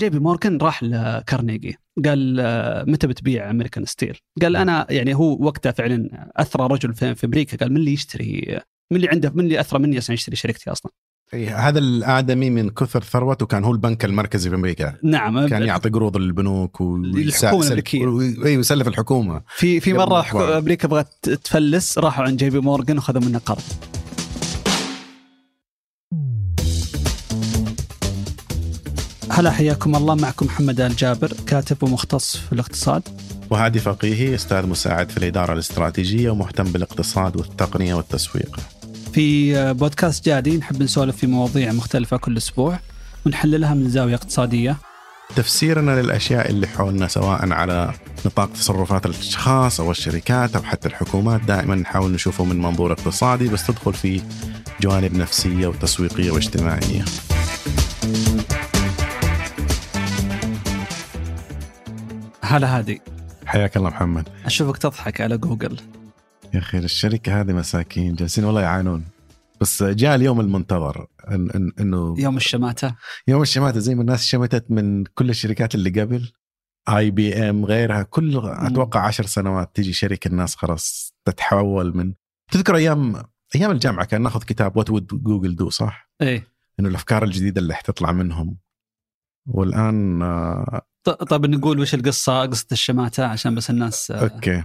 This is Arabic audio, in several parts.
جي بي مورغان راح لكارنيجي. قال آه، متى بتبيع American Steel؟ قال أنا يعني هو وقتها فعلا أثرى رجل في, أمريكا. قال من اللي يشتري؟ من اللي عنده من اللي أثرى مني أصلا يشتري شركتي أصلا؟ إيه، هذا الآدمي من كثر ثروته كان هو البنك المركزي في أمريكا. نعم. كان يعطي قروض للبنوك الحكومة الأمريكية. إي ويسلف الحكومة. في في مرة أمريكا بغت تفلس راحوا عند جي بي مورغان وخذوا منه قرض. هلا حياكم الله. معكم محمد آل جابر كاتب ومختص في الاقتصاد. وهادي فقيهي أستاذ مساعد في الإدارة الاستراتيجية ومهتم بالاقتصاد والتقنية والتسويق. في بودكاست جادي نحب نسولف في مواضيع مختلفة كل أسبوع ونحللها من زاوية اقتصادية. تفسيرنا للأشياء اللي حولنا سواء على نطاق تصرفات الأشخاص أو الشركات أو حتى الحكومات دائما نحاول نشوفه من منظور اقتصادي بس تدخل في جوانب نفسية وتسويقية واجتماعية. هلا هادي. حياك الله محمد. أشوفك تضحك على جوجل. يا أخي الشركة هذه مساكين جالسين والله يعانون. بس جاء اليوم المنتظر إن إن إنه يوم الشماتة. يوم الشماتة زي ما الناس شمتت من كل الشركات اللي قبل. IBM غيرها كل أتوقع عشر سنوات تيجي شركة الناس خلاص تتحول من تذكر أيام أيام الجامعة كان ناخذ كتاب What Would Google Do صح؟ إيه. إنه الأفكار الجديدة اللي حتطلع منهم. والآن آه ط- طيب نقول وش القصة قصة الشماتة عشان بس الناس آه، أوكي.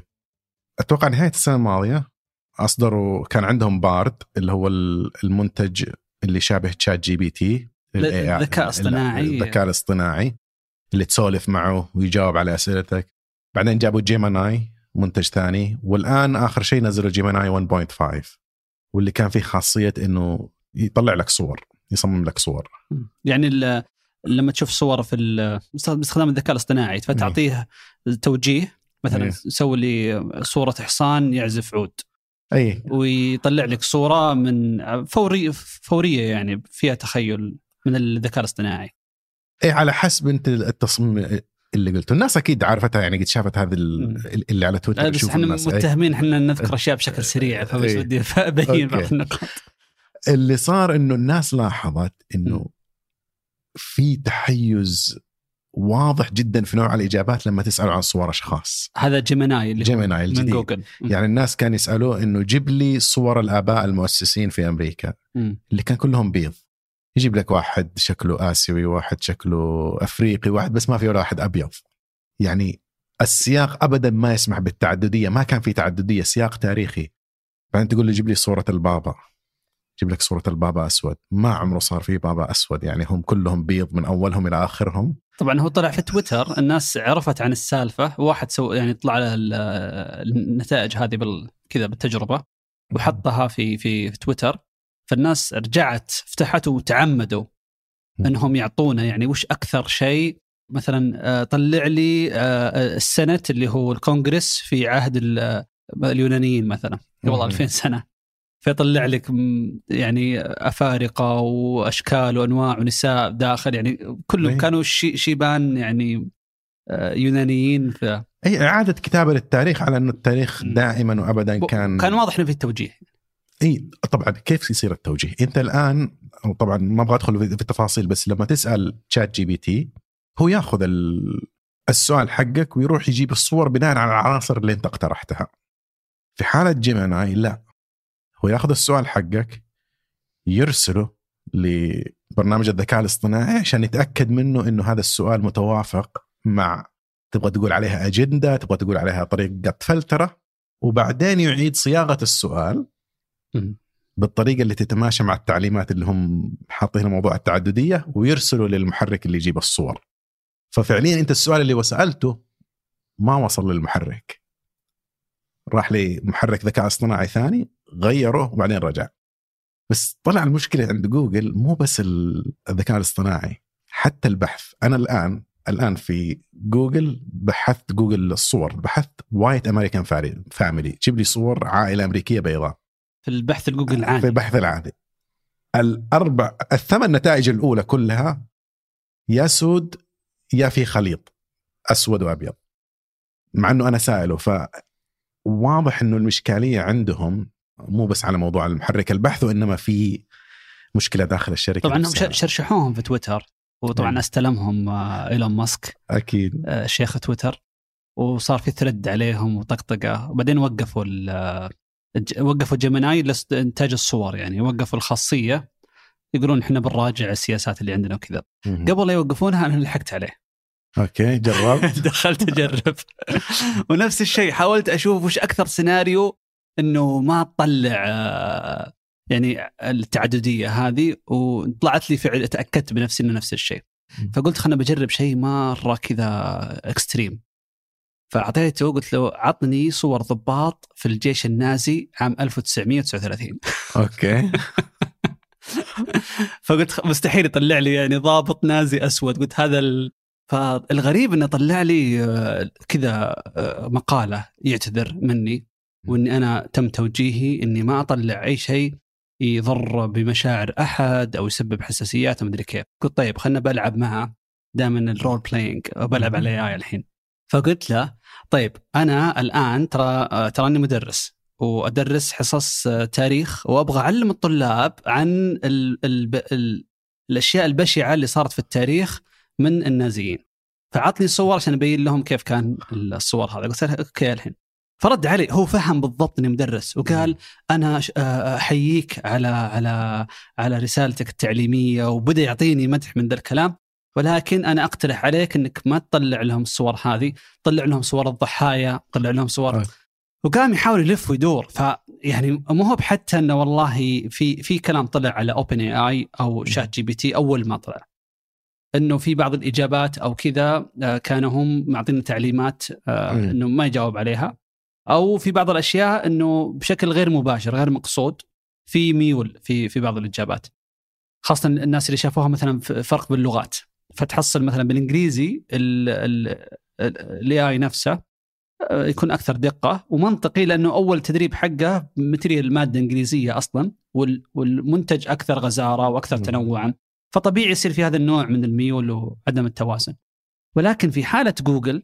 أتوقع نهاية السنة الماضية أصدروا كان عندهم Bard اللي هو ال- المنتج اللي شابه ChatGPT الذكاء الاصطناعي. الذكاء الاصطناعي اللي تسولف معه ويجاوب على أسئلتك. بعدين جابوا Gemini منتج ثاني. والآن آخر شيء نزلوا Gemini 1.5 واللي كان فيه خاصية إنه يطلع لك صور يصمم لك صور. يعني ال- لما تشوف صور في باستخدام الذكاء الاصطناعي فتعطيه توجيه مثلا إيه. سوي لي صورة حصان يعزف عود. اي ويطلع لك صورة من فوري فورية يعني فيها تخيل من الذكاء الاصطناعي. اي على حسب أنت التصميم اللي قلته. الناس أكيد عارفتها يعني قد شافت هذا ال- اللي على تويتر بس إحنا إيه. متهمين إحنا نذكر أشياء بشكل سريع فبس إيه. ودي أبين بعض. النقاط. اللي صار إنه الناس لاحظت إنه في تحيز واضح جدا في نوع الإجابات لما تسالوا عن صور أشخاص. هذا Gemini اللي Gemini من الجديد. جوجل يعني الناس كانوا يسألوه إنه جيب لي صور الآباء المؤسسين في أمريكا مم. اللي كان كلهم بيض. يجيب لك واحد شكله آسيوي واحد شكله أفريقي واحد بس ما في ولا واحد أبيض. يعني السياق ابدا ما يسمح بالتعددية ما كان في تعددية سياق تاريخي. بعدين تقول لي جيب لي صورة البابا. جيب لك صورة البابا أسود. ما عمره صار في بابا أسود يعني هم كلهم بيض من أولهم إلى آخرهم. طبعا هو طلع في تويتر الناس عرفت عن السالفة واحد سو يعني طلع له ال- النتائج هذه بال كذا بالتجربة وحطها في في في تويتر. فالناس رجعت فتحت وتعمدوا إنهم يعطونا يعني وش أكثر شيء؟ مثلا آه، طلع لي آه، السنة اللي هو الكونغرس في عهد ال- آه، اليونانيين مثلا. قبل مم. 2000 سنة. فيطلع لك يعني أفارقة وأشكال وأنواع ونساء داخل يعني كلهم إيه. كانوا شي شيبان يعني آه، يونانيين ف اي إعادة كتابة للتاريخ على انه التاريخ. دائما وابدا كان كان واضح إنه في التوجيه اي طبعا كيف يصير التوجيه؟ أنت الآن طبعا ما أبغى أدخل في التفاصيل بس لما تسأل ChatGPT هو ياخذ ال- السؤال حقك ويروح يجيب الصور بناء على العناصر اللي أنت اقترحتها. في حالة Gemini لا هو ياخذ السؤال حقك يرسله لبرنامج الذكاء الاصطناعي عشان يتأكد منه إنه هذا السؤال متوافق مع تبغى تقول عليها أجندة، تبغى تقول عليها طريقة فلترة وبعدين يعيد صياغة السؤال بالطريقة اللي تتماشى مع التعليمات اللي هم حاطين موضوع التعددية ويرسلوا للمحرك اللي يجيب الصور. ففعليا أنت السؤال اللي وسألته ما وصل للمحرك. راح لمحرك ذكاء اصطناعي ثاني غيره وبعدين رجع. بس طلع المشكلة عند جوجل مو بس ال- الذكاء الاصطناعي حتى البحث. أنا الآن الآن في جوجل بحثت جوجل الصور بحثت white American family جيب لي صور عائلة أمريكية بيضاء. في البحث الجوجل في العادي البحث العادي. الأربع الثمان نتائج الأولى كلها يا سود يا في خليط أسود وأبيض. مع إنه أنا سائله فواضح إنه الإشكالية عندهم مو بس على موضوع المحرك البحث وإنما في مشكلة داخل الشركة طبعا هم شرشحوهم في تويتر وطبعا نعم. استلمهم آه، إيلون ماسك أكيد. آه، شيخ تويتر وصار في thread عليهم وطقطقة. وبعدين وقفوا الج- وقفوا Gemini لانتاج الصور يعني وقفوا الخاصية. يقولون إحنا بنراجع السياسات اللي عندنا وكذا. قبل لا يوقفونها أنا لحقت عليه. أوكي جربت. دخلت أجرب. ونفس الشيء حاولت أشوف وش أكثر سيناريو إنه ما تطلع آه، يعني التعددية هذه وطلعت لي فعل تأكدت بنفسي إنه نفس الشيء. فقلت خلنا بجرب شيء مرة كذا extreme فأعطيته قلت له عطني صور ضباط في الجيش النازي عام 1939 أوكي. فقلت مستحيل يطلع لي يعني ضابط نازي أسود. قلت هذا ال... فالغريب إنه طلع لي آه، كذا آه، مقالة يعتذر مني. وإني أنا تم توجيهي إني ما أطلع أي شيء يضر بمشاعر أحد أو يسبب حساسيات ومدري كيف. قلت طيب خلنا بلعب معه دائما ال role playing بلعب على ال AI الحين. فقلت له طيب أنا الآن ترى تراني مدرس وأدرس حصص آه، تاريخ وأبغى أعلم الطلاب عن ال ال ال الأشياء البشعة اللي صارت في التاريخ من النازيين. فعطني صور عشان أبين لهم كيف كان الصور هذا قلت له أوكي الحين. فرد علي هو فهم بالضبط إني مدرس وقال أنا ش- آه، أحييك على على على رسالتك التعليمية وبدأ يعطيني مدح من ذا الكلام ولكن أنا أقترح عليك إنك ما تطلع لهم الصور هذه طلع لهم صور الضحايا طلع لهم صور آه. وقام يحاول يلف ويدور فيعني مو هو بحتى إنه والله في في كلام طلع على OpenAI أو ChatGPT أول ما طلع إنه في بعض الإجابات أو كذا آه، كانوا هم معطينا تعليمات آه،. إنه ما يجاوب عليها أو في بعض الأشياء إنه بشكل غير مباشر غير مقصود في ميول في في بعض الإجابات. خاصة الناس اللي شافوها مثلا فرق باللغات. فتحصل مثلا بالإنجليزي ال AI نفسه آه، يكون أكثر دقة. ومنطقي لأنه أول تدريب حقه material مادة إنجليزية أصلا وال- والمنتج أكثر غزارة وأكثر. تنوعا. فطبيعي يصير في هذا النوع من الميول وعدم التوازن. ولكن في حالة جوجل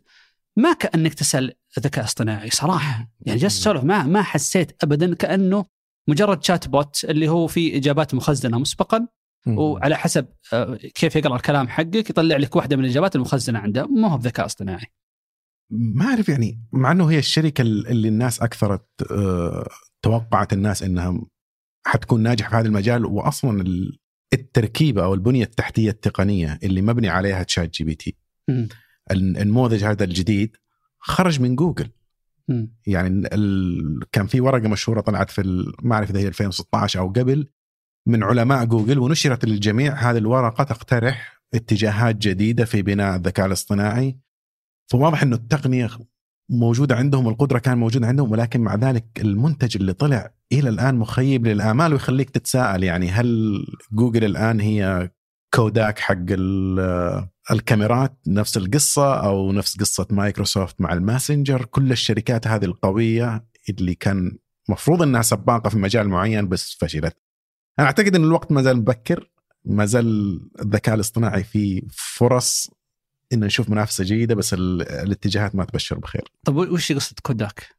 ما كأنك تسأل ذكاء اصطناعي صراحة. يعني جالس أسولف ما ما حسيت ابدا كأنه مجرد شات بوت اللي هو فيه إجابات مخزنة مسبقا. وعلى حسب آه، كيف يقرأ الكلام حقك يطلع لك واحدة من الإجابات المخزنة عنده. ما هو بذكاء اصطناعي. ما أعرف يعني مع إنه هي الشركة اللي الناس أكثرت آه، توقعت الناس إنها حتكون ناجحة في هذا المجال. واصلا ال- التركيبة أو البنية التحتية التقنية اللي مبني عليها ChatGPT. النموذج هذا الجديد خرج من جوجل مم. يعني ال... كان في ورقة مشهورة طلعت في ال... ما أعرف إذا هي 2016 أو قبل من علماء جوجل ونشرت للجميع هذه الورقة تقترح اتجاهات جديدة في بناء الذكاء الاصطناعي فواضح إنه التقنية موجودة عندهم والقدره كان موجودة عندهم ولكن مع ذلك المنتج اللي طلع إلى الآن مخيب للآمال ويخليك تتساءل يعني هل جوجل الآن هي كوداك حق ال- الكاميرات نفس القصة أو نفس قصة مايكروسوفت مع الماسنجر كل الشركات هذه القوية اللي كان مفروض إنها سباقة في مجال معين بس فشلت. أنا أعتقد إن الوقت ما زال مبكر ما زال الذكاء الاصطناعي فيه فرص إن نشوف منافسة جيدة بس ال- الاتجاهات ما تبشر بخير. طب وش قصة كوداك؟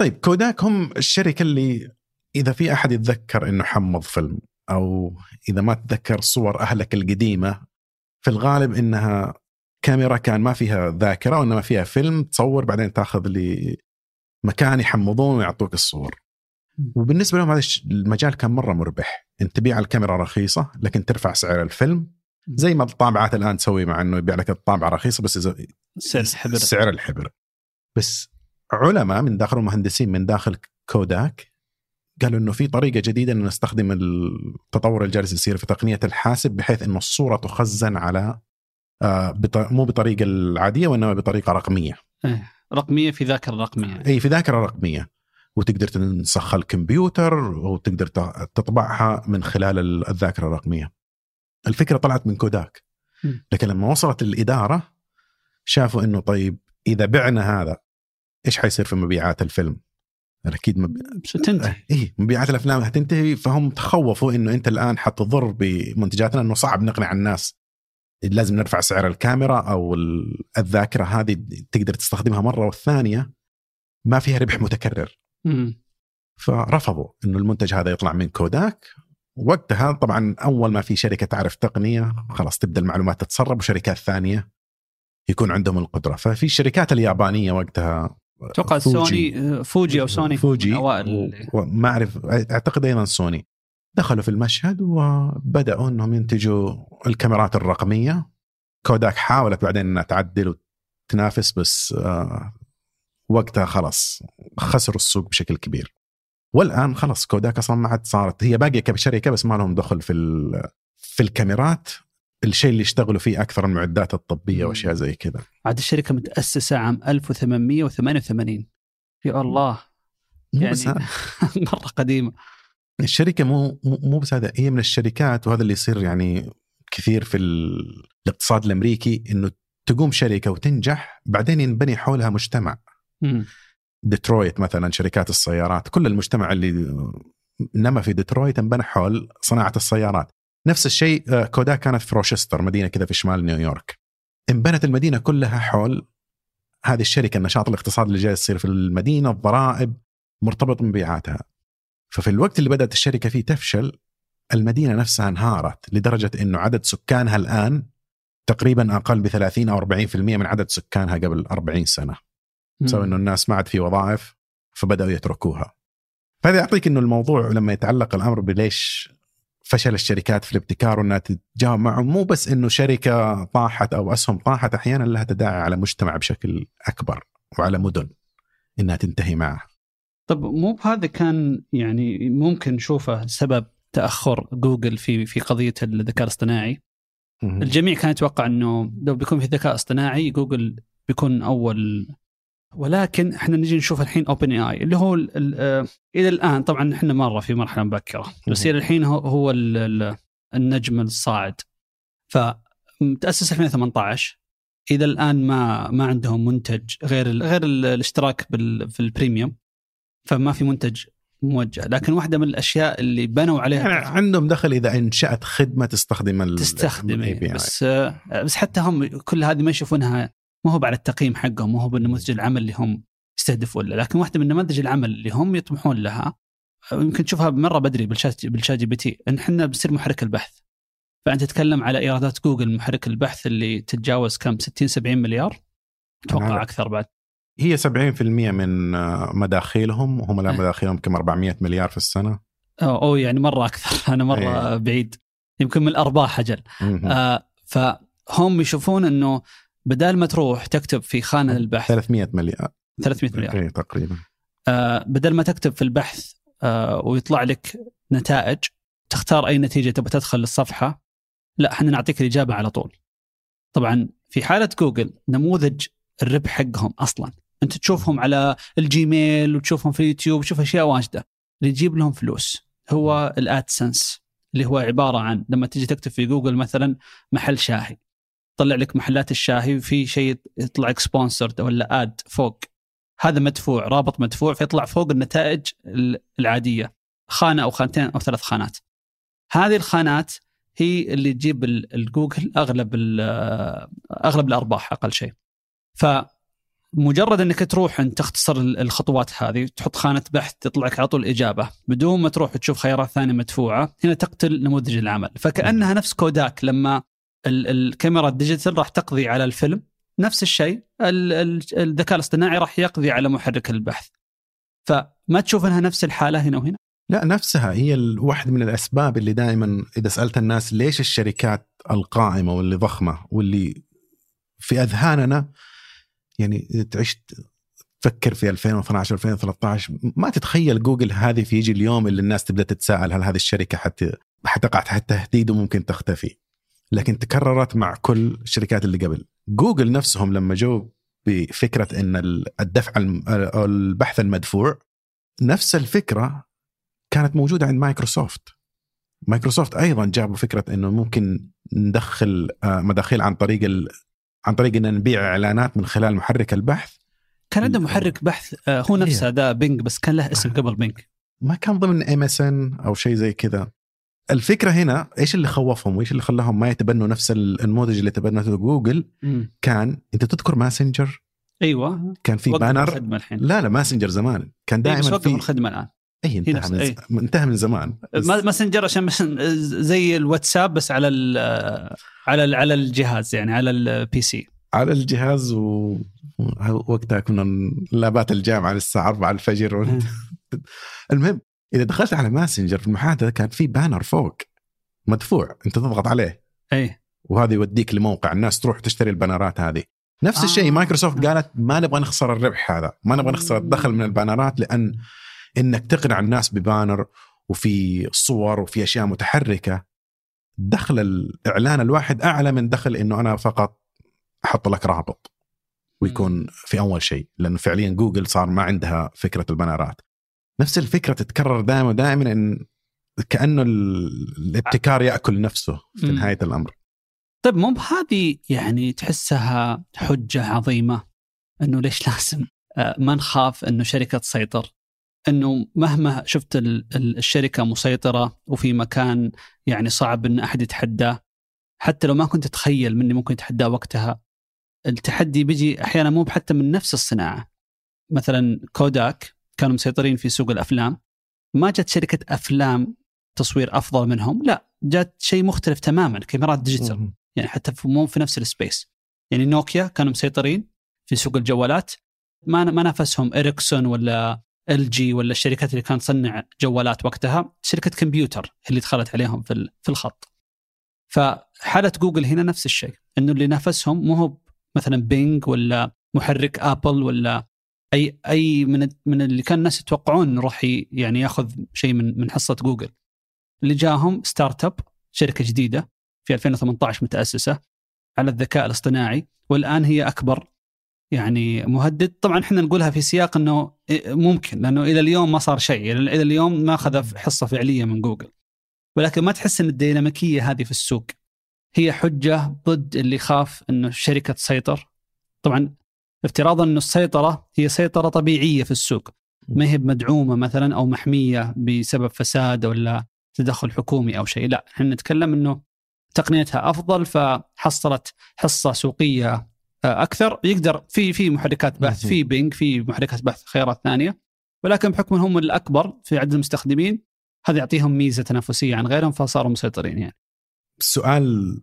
طيب كوداك هم الشركة اللي إذا في أحد يتذكر إنه حمض فيلم أو إذا ما تذكر صور أهلك القديمة في الغالب إنها كاميرا كان ما فيها ذاكرة وإنما فيها فيلم تصور بعدين تأخذ لي مكان يحمضون ويعطوك الصور. وبالنسبة لهم هذا المجال كان مرة مربح، إنت تبيع الكاميرا رخيصة لكن ترفع سعر الفيلم. زي ما الطابعات الآن تسوي مع إنه يبيع لك الطابعة رخيصة بس سعر الحبر. سعر الحبر. بس علماء من داخل مهندسين من داخل كوداك قالوا إنه في طريقة جديدة انه نستخدم التطور الجالس يصير في تقنية الحاسب بحيث إنه الصورة تخزن على آه. مو بطريقة العادية وإنما بطريقة رقمية إيه. رقمية في ذاكرة رقمية اي في ذاكرة رقمية وتقدر تنسخها الكمبيوتر وتقدر تطبعها من خلال ال- الذاكرة الرقمية. الفكرة طلعت من كوداك. لكن لما وصلت للاداره شافوا إنه طيب إذا بعنا هذا إيش حيصير في مبيعات الفيلم؟ أكيد مب... تنتهي اي مبيعات الأفلام هتنتهي فهم تخوفوا إنه أنت الآن حتضر بمنتجاتنا إنه صعب نقنع الناس. لازم نرفع سعر الكاميرا أو ال- الذاكرة هذه تقدر تستخدمها مرة والثانية. ما فيها ربح متكرر. مم. فرفضوا إنه المنتج هذا يطلع من كوداك. وقتها طبعا أول ما في شركة تعرف تقنية خلاص تبدأ المعلومات تتسرب وشركات ثانية يكون عندهم القدرة. ففي الشركات اليابانية وقتها أتوقع سوني فوجي أو سوني فوجي. أوائل وما أعرف أعتقد أيضا سوني. دخلوا في المشهد وبدأوا إنهم ينتجوا الكاميرات الرقمية. كوداك حاولت بعدين إنها تعدل وتنافس بس آه وقتها خلاص خسروا السوق بشكل كبير. والآن خلاص كوداك أصلا ما عاد صارت هي باقية كشركة بس ما لهم دخل في في الكاميرات. الشيء اللي يشتغلوا فيه أكثر المعدات الطبية وأشياء زي كذا. عاد الشركة متأسسة عام 1888 يا الله. يعني بس مرة قديمة. الشركة مو مو بس هذا هي من الشركات وهذا اللي يصير يعني كثير في الاقتصاد الأمريكي إنه تقوم شركة وتنجح بعدين ينبني حولها مجتمع. م. ديترويت مثلا شركات السيارات كل المجتمع اللي نما في ديترويت انبنى حول صناعة السيارات. نفس الشيء آه، كوداك كانت في روشستر مدينة كذا في شمال نيويورك. انبنت المدينة كلها حول هذه الشركة النشاط الاقتصادي اللي جاي يصير في المدينة الضرائب مرتبط بمبيعاتها. ففي الوقت اللي بدأت الشركة فيه تفشل المدينة نفسها انهارت لدرجة إنه عدد سكانها الآن تقريبا أقل ب 30 أو 40% من عدد سكانها قبل 40 سنة. بسبب إنه الناس ما عاد في وظائف فبدأوا يتركوها. فهذا يعطيك إنه الموضوع لما يتعلق الأمر بليش فشل الشركات في الابتكار وإنها تتجاوب معهم مو بس إنه شركة طاحت أو أسهم طاحت أحيانا لها تداعي على مجتمع بشكل أكبر وعلى مدن إنها تنتهي معه. طب مو بهذا كان يعني ممكن نشوفه سبب تأخر جوجل في في قضية الذكاء الاصطناعي الجميع كان يتوقع إنه لو بيكون في ذكاء اصطناعي جوجل بيكون أول ولكن إحنا نجي نشوف الحين OpenAI اللي هو ال ال آه، إلى الآن طبعا إحنا مرة في مرحلة مبكرة بس إلى الحين هو, هو ال النجم الصاعد. فمتأسس 2018 إلى الآن ما ما عندهم منتج غير غير الاشتراك في ال premium فما في منتج موجه. لكن واحدة من الأشياء اللي بنوا عليها يعني عندهم دخل إذا إنشأت خدمة تستخدم تستخدم بس بس حتى هم كل هذه ما يشوفونها ما هو على التقييم حقهم ما هو بنموذج العمل اللي هم يستهدفون له. لكن واحدة من نماذج العمل اللي هم يطمحون لها يمكن تشوفها مرة بدري بالشات ب ChatGPT إن إحنا بنصير محرك البحث. فأنت تتكلم على إيرادات جوجل محرك البحث اللي تتجاوز كم؟ 60 70 مليار؟ أتوقع أكثر بعد. هي 70% من مداخيلهم وهم الآن إيه. مداخيلهم كم؟ 400 مليار في السنة. أو, أو يعني مرة أكثر. أنا مرة أيه. بعيد. يمكن من الأرباح أجل. آه فهم يشوفون إنه بدال ما تروح تكتب في خانة البحث 300 مليار 300 مليار. أي تقريبا. آه بدل ما تكتب في البحث آه ويطلع لك نتائج تختار أي نتيجة تبغى تدخل للصفحة لا إحنا نعطيك الإجابة على طول. طبعا في حالة جوجل نموذج الربح حقهم أصلا. أنت تشوفهم على الجيميل وتشوفهم في اليوتيوب وتشوف أشياء واجدة. اللي يجيب لهم فلوس هو ال AdSense اللي هو عبارة عن لما تيجي تكتب في جوجل مثلا محل شاهي. تطلع لك محلات الشاهي في شيء يطلع لك sponsored ولا ad فوق. هذا مدفوع رابط مدفوع فيطلع فوق النتائج العادية. خانة أو خانتين أو ثلاث خانات. هذه الخانات هي اللي تجيب الجوجل أغلب أغلب الأرباح أقل شيء. فمجرد إنك تروح أنت تختصر الخطوات هذه تحط خانة بحث تطلع لك على طول إجابة. بدون ما تروح تشوف خيارات ثانية مدفوعة هنا تقتل نموذج العمل. فكأنها نفس كوداك لما الكاميرا ال digital راح تقضي على الفيلم. نفس الشيء الذكاء الاصطناعي راح يقضي على محرك البحث. فما تشوف انها نفس الحالة هنا وهنا؟ لا نفسها هي واحد من الأسباب اللي دائما إذا سألت الناس ليش الشركات القائمة واللي ضخمة واللي في أذهاننا يعني تعيش تفكر في 2012 2013 ما تتخيل جوجل هذه في يجي اليوم اللي الناس تبدأ تتساءل هل هذه الشركة حت حتقع تحت تهديد وممكن تختفي. لكن تكررت مع كل الشركات اللي قبل. جوجل نفسهم لما جو بفكرة إن الدفع البحث المدفوع نفس الفكرة كانت موجودة عند مايكروسوفت. مايكروسوفت أيضا جابوا فكرة إنه ممكن ندخل آه، مداخيل عن طريق ال... عن طريق إن نبيع إعلانات من خلال محرك البحث. كان عنده محرك بحث آه، هو نفسه ده Bing بس كان له اسم قبل Bing ما كان ضمن MSN أو شيء زي كذا. الفكرة هنا إيش اللي خوفهم وإيش اللي خلاهم ما يتبنوا نفس النموذج اللي تبنته جوجل؟ مم. كان أنت تذكر ماسنجر؟ أيوه. كان في banner لا لا ماسنجر زمان. كان إيه، دائما في الخدمه الآن. اي انتهى من أي. انتهى من زمان. ماسنجر عشان زي الواتساب بس على ال على ال على الجهاز يعني على ال P C على الجهاز و... وقتها كنا labات الجامعة للساعة 4 الفجر. و... المهم إذا دخلت على ماسنجر في المحادثة كان في banner فوق مدفوع أنت تضغط عليه. اي وهذا يوديك لموقع الناس تروح تشتري ال bannerات هذه. نفس الشيء آه. مايكروسوفت قالت ما نبغى نخسر الربح هذا ما نبغى نخسر الدخل من ال bannerات لأن إنك تقنع الناس ب banner وفي صور وفي أشياء متحركة. دخل الإعلان الواحد أعلى من دخل إنه أنا فقط أحط لك رابط ويكون في أول شيء لأنه فعليا جوجل صار ما عندها فكرة ال bannerات نفس الفكرة تتكرر دائما ودائما إن كأنه ال- الابتكار يأكل نفسه في مم. نهاية الأمر. طيب مو بهذه يعني تحسها حجة عظيمة إنه ليش لازم آه، ما نخاف إنه شركة تسيطر؟ إنه مهما شفت ال- ال- الشركة مسيطرة وفي مكان يعني صعب إن أحد يتحداه حتى لو ما كنت تتخيل مني ممكن يتحداه وقتها التحدي بيجي أحيانا مو حتى من نفس الصناعة. مثلا كوداك كانوا مسيطرين في سوق الأفلام. ما جت شركة أفلام تصوير أفضل منهم. لا جت شيء مختلف تماما كاميرات digital. يعني حتى مو في نفس ال space. يعني نوكيا كانوا مسيطرين في سوق الجوالات. ما ما نافسهم إريكسون ولا إل جي ولا الشركات اللي كانت تصنع جوالات وقتها. شركة كمبيوتر اللي دخلت عليهم في في الخط. فحالة جوجل هنا نفس الشيء إنه اللي نافسهم مو هو مثلا Bing ولا محرك ابل ولا أي أي من من اللي كان الناس يتوقعون راح يعني ياخذ شيء من من حصة جوجل. اللي جاهم startup شركة جديدة في 2018 متأسسة على الذكاء الاصطناعي والآن هي أكبر يعني مهدد. طبعا إحنا نقولها في سياق إنه ممكن لأنه إلى اليوم ما صار شيء يعني إلى اليوم ما أخذ حصة فعلية من جوجل. ولكن ما تحس إن الديناميكية هذه في السوق هي حجة ضد اللي خاف إنه الشركة تسيطر؟ طبعا افتراضا انه السيطرة هي سيطرة طبيعية في السوق. ما هي مدعومه مثلا أو محمية بسبب فساد ولا تدخل حكومي أو شيء. لا إحنا نتكلم إنه تقنيتها أفضل فحصلت حصة سوقية آه، أكثر. يقدر في في محركات بحث. في بينج في محركات بحث خيارات ثانية. ولكن بحكم انهم الأكبر في عدد المستخدمين هذا يعطيهم ميزة تنافسية عن غيرهم فصاروا مسيطرين يعني. السؤال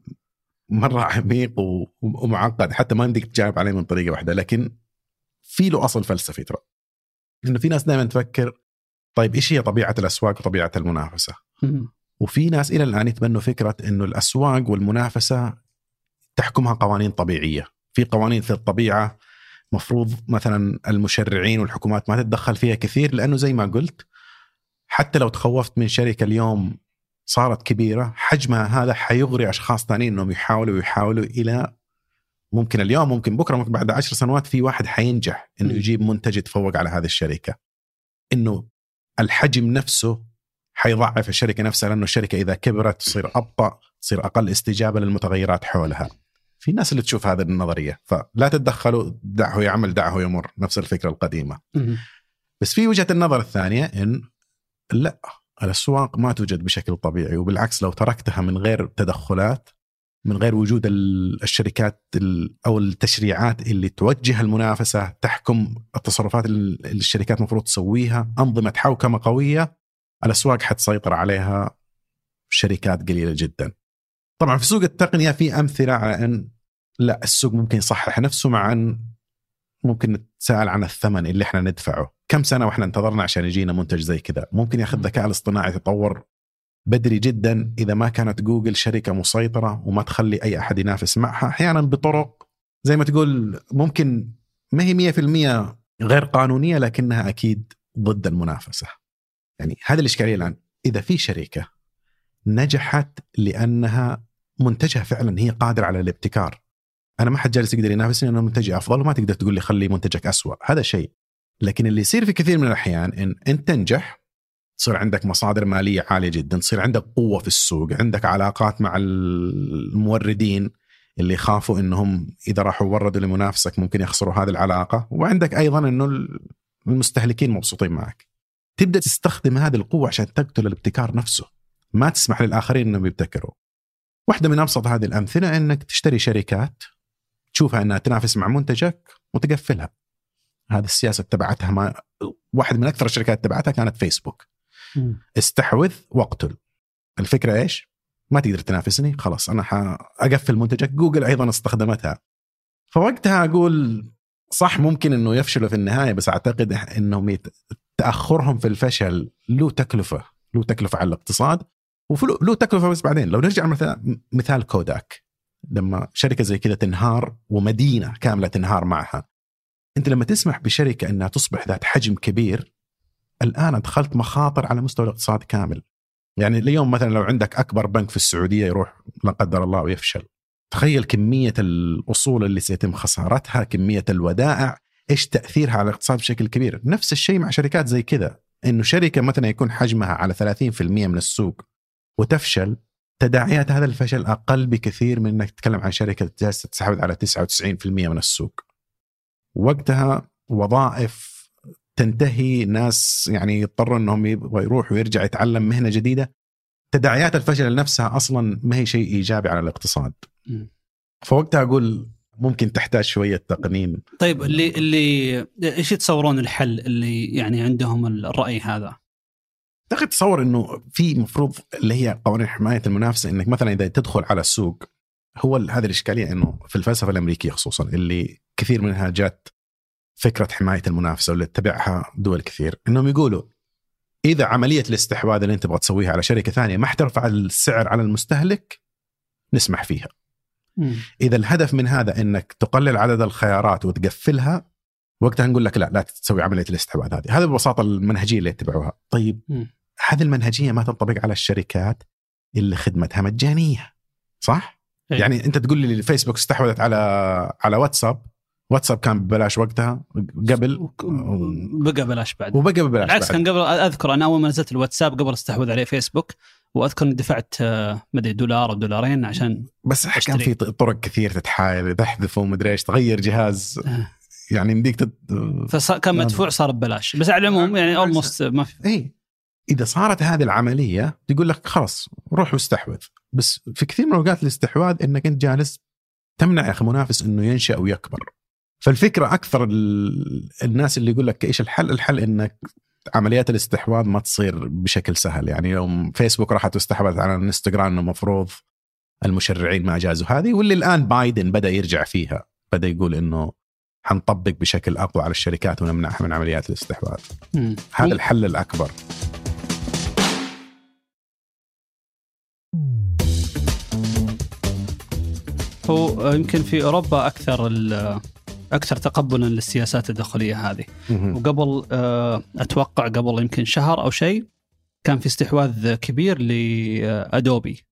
مرة عميق ومعقد حتى ما يمديك تجاوب عليه من طريقة واحدة لكن في له أصل فلسفي ترى. إنه في ناس دائما تفكر طيب إيش هي طبيعة الأسواق وطبيعة المنافسة؟ وفي ناس إلى الآن يتبنوا فكرة إنه الأسواق والمنافسة تحكمها قوانين طبيعية، في قوانين في الطبيعة مفروض مثلا المشرعين والحكومات ما تتدخل فيها كثير لأنه زي ما قلت حتى لو تخوفت من شركة اليوم صارت كبيرة حجمها هذا حيغري أشخاص ثانيين إنهم يحاولوا ويحاولوا إلى ممكن اليوم ممكن بكرة ممكن بعد عشر سنوات في واحد حينجح إنه. يجيب منتج يتفوق على هذه الشركة. إنه الحجم نفسه حيضعف الشركة نفسها لأنه الشركة إذا كبرت تصير أبطأ تصير أقل استجابة للمتغيرات حولها. في ناس اللي تشوف هذه النظرية فلا تتدخلوا دعه يعمل دعه يمر نفس الفكرة القديمة. بس في وجهة النظر الثانية إن لا الاسواق ما توجد بشكل طبيعي وبالعكس لو تركتها من غير تدخلات من غير وجود ال- الشركات ال- أو التشريعات اللي توجه المنافسة تحكم التصرفات اللي الشركات المفروض تسويها أنظمة حوكمة قوية الاسواق حتسيطر عليها شركات قليلة جدا. طبعا في سوق التقنية في أمثلة على أن لا السوق ممكن يصحح نفسه مع أن ممكن نتساءل عن الثمن اللي إحنا ندفعه كم سنة وإحنا انتظرنا عشان يجينا منتج زي كذا؟ ممكن ياخذ الذكاء الاصطناعي يتطور بدري جدا إذا ما كانت جوجل شركة مسيطرة وما تخلي أي أحد ينافس معها أحيانا بطرق زي ما تقول ممكن ما هي 100% غير قانونية لكنها أكيد ضد المنافسة. يعني هذه الاشكاليه الآن. إذا في شركة نجحت لأنها منتجها فعلا هي قادرة على الابتكار أنا ما حد جالس يقدر ينافسني انه منتجي أفضل وما تقدر تقول لي خلي منتجك أسوأ. هذا شيء. لكن اللي يصير في كثير من الأحيان إن إنت تنجح تصير عندك مصادر مالية عالية جدا تصير عندك قوة في السوق عندك علاقات مع الموردين اللي يخافوا إنهم إذا راحوا وردوا لمنافسك ممكن يخسروا هذه العلاقة وعندك أيضا إنه المستهلكين مبسوطين معك. تبدأ تستخدم هذه القوة عشان تقتل الابتكار نفسه. ما تسمح للآخرين إنهم يبتكروا. واحدة من أبسط هذه الأمثلة إنك تشتري شركات تشوفها إنها تنافس مع منتجك وتقفلها. هذه السياسة اتبعتها ما واحد من أكثر الشركات اتبعتها كانت فيسبوك. استحوذ واقتل. الفكرة إيش؟ ما تقدر تنافسني؟ خلاص أنا حاقفل منتجك. جوجل أيضا استخدمتها. فوقتها أقول صح ممكن إنه يفشلوا في النهاية بس أعتقد إنهم يت... تأخرهم في الفشل له تكلفة له تكلفة على الاقتصاد وله تكلفة بس بعدين. لو نرجع مثلا مثال كوداك. لما شركة زي كذا تنهار ومدينة كاملة تنهار معها أنت لما تسمح بشركة أنها تصبح ذات حجم كبير الآن أدخلت مخاطر على مستوى الاقتصاد كامل. يعني اليوم مثلا لو عندك أكبر بنك في السعودية يروح لا قدر الله ويفشل. تخيل كمية الاصول اللي سيتم خسارتها كمية الودائع إيش تأثيرها على الاقتصاد بشكل كبير. نفس الشيء مع شركات زي كذا. إنه شركة مثلا يكون حجمها على 30% من السوق وتفشل تداعيات هذا الفشل أقل بكثير من إنك تتكلم عن شركة جالسة تستحوذ على 99% من السوق. وقتها وظائف تنتهي ناس يعني يضطروا إنهم يروح ويرجع يتعلم مهنة جديدة تداعيات الفشل نفسها أصلا ما هي شيء إيجابي على الاقتصاد. فوقتها أقول ممكن تحتاج شوية تقنين. طيب اللي اللي إيش يتصورون الحل اللي يعني عندهم الرأي هذا؟ أعتقد تصور إنه في مفروض اللي هي قوانين حماية المنافسة إنك مثلا إذا تدخل على السوق هو هذه الإشكالية إنه في الفلسفة الأمريكية خصوصا اللي كثير منها جات فكرة حماية المنافسة واللي تتبعها دول كثير إنهم يقولوا إذا عملية الاستحواذ اللي أنت تبغى تسويها على شركة ثانية ما حترفع السعر على المستهلك نسمح فيها. م. إذا الهدف من هذا إنك تقلل عدد الخيارات وتقفلها وقتها نقول لك لا لا تسوي عملية الاستحواذ هذه، هذه ببساطة المنهجية اللي يتبعوها. طيب م. هذه المنهجية ما تنطبق على الشركات اللي خدمتها مجانية صح؟ إيه؟ يعني أنت تقول لي الفيسبوك استحوذت على على واتساب واتساب كان ببلاش وقتها قبل. بقى ببلاش بعد. وبقى ببلاش بالعكس كان قبل أذكر أنا أول ما نزلت الواتساب قبل استحوذ عليه فيسبوك وأذكر إني دفعت آه، مدري دولار أو دولارين عشان بس. كان في طرق كثير تتحايل تحذفه ومدري إيش تغير جهاز. آه. يعني يمديك تت... فكان مدفوع صار ببلاش. بس على العموم يعني اولموست ما في. اي إذا صارت هذه العملية تقول لك خلاص روح واستحوذ. بس في كثير من اوقات الاستحواذ إنك أنت جالس تمنع يا أخي منافس إنه ينشأ ويكبر. فالفكرة أكثر الناس اللي يقول لك إيش الحل؟ الحل إنك عمليات الاستحواذ ما تصير بشكل سهل. يعني يوم فيسبوك راحت واستحوذت على الانستغرام إنه المفروض المشرعين ما أجازوا هذه واللي الآن بايدن بدأ يرجع فيها بدأ يقول إنه حنطبق بشكل أقوى على الشركات ونمنعها من عمليات الاستحواذ. هذا الحل الأكبر. هو يمكن في أوروبا أكثر أكثر تقبلا للسياسات الداخلية هذه. وقبل آه، أتوقع قبل يمكن شهر أو شيء كان في استحواذ كبير لادوبي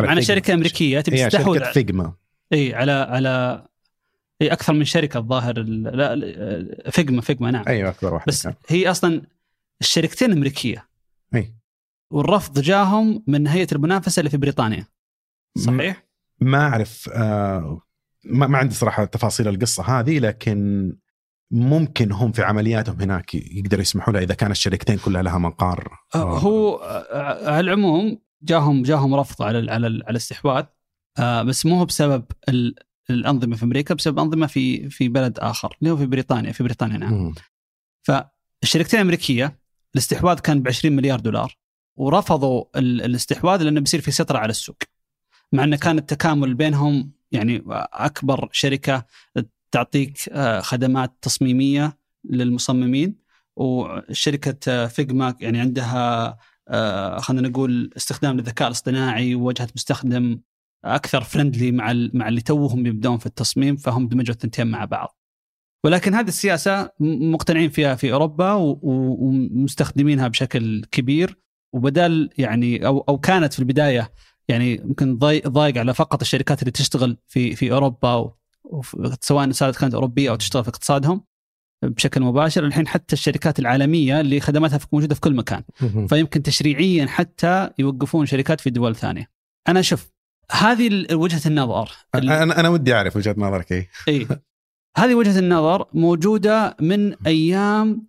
معنا شركة أمريكية تبي تستحوذ شركة فيجما. اي على على اي أكثر من شركة الظاهر لا فيجما فيجما نعم. أيوه أكبر واحدة بس كان. هي أصلا الشركتين أمريكية. اي والرفض جاهم من هيئه المنافسة اللي في بريطانيا. صحيح؟ ما أعرف آه ما, ما عندي صراحة تفاصيل القصة هذه لكن ممكن هم في عملياتهم هناك يقدروا يسمحوا لها إذا كانت الشركتين كلها لها مقار. آه هو آه، على العموم جاهم جاهم رفض على على على الاستحواذ آه بس مو بسبب الأنظمة في أمريكا بسبب أنظمة في في بلد آخر اللي هو في بريطانيا في بريطانيا نعم. فالشركتين الأمريكية الاستحواذ كان ب 20 مليار دولار ورفضوا الاستحواذ لأنه بيصير في سيطره على السوق مع أنه كان التكامل بينهم يعني أكبر شركة تعطيك آه، خدمات تصميمية للمصممين وشركة فيجما يعني عندها آه، خلينا نقول استخدام للذكاء الاصطناعي ووجهة مستخدم أكثر فرندلي مع مع اللي توهم يبدون في التصميم فهم دمجوا الثنتين مع بعض. ولكن هذه السياسة مقتنعين فيها في أوروبا ومستخدمينها بشكل كبير وبدال يعني أو أو كانت في البداية يعني يمكن ضايق على فقط الشركات اللي تشتغل في في أوروبا سواء كانت أوروبية أو تشتغل في اقتصادهم بشكل مباشر. الحين حتى الشركات العالمية اللي خدماتها موجودة في كل مكان. فيمكن تشريعيا حتى يوقفون شركات في دول ثانية. أنا شوف هذه وجهة النظر أنا أنا ودي أعرف وجهة نظرك إي. إي. هذه وجهة النظر موجودة من أيام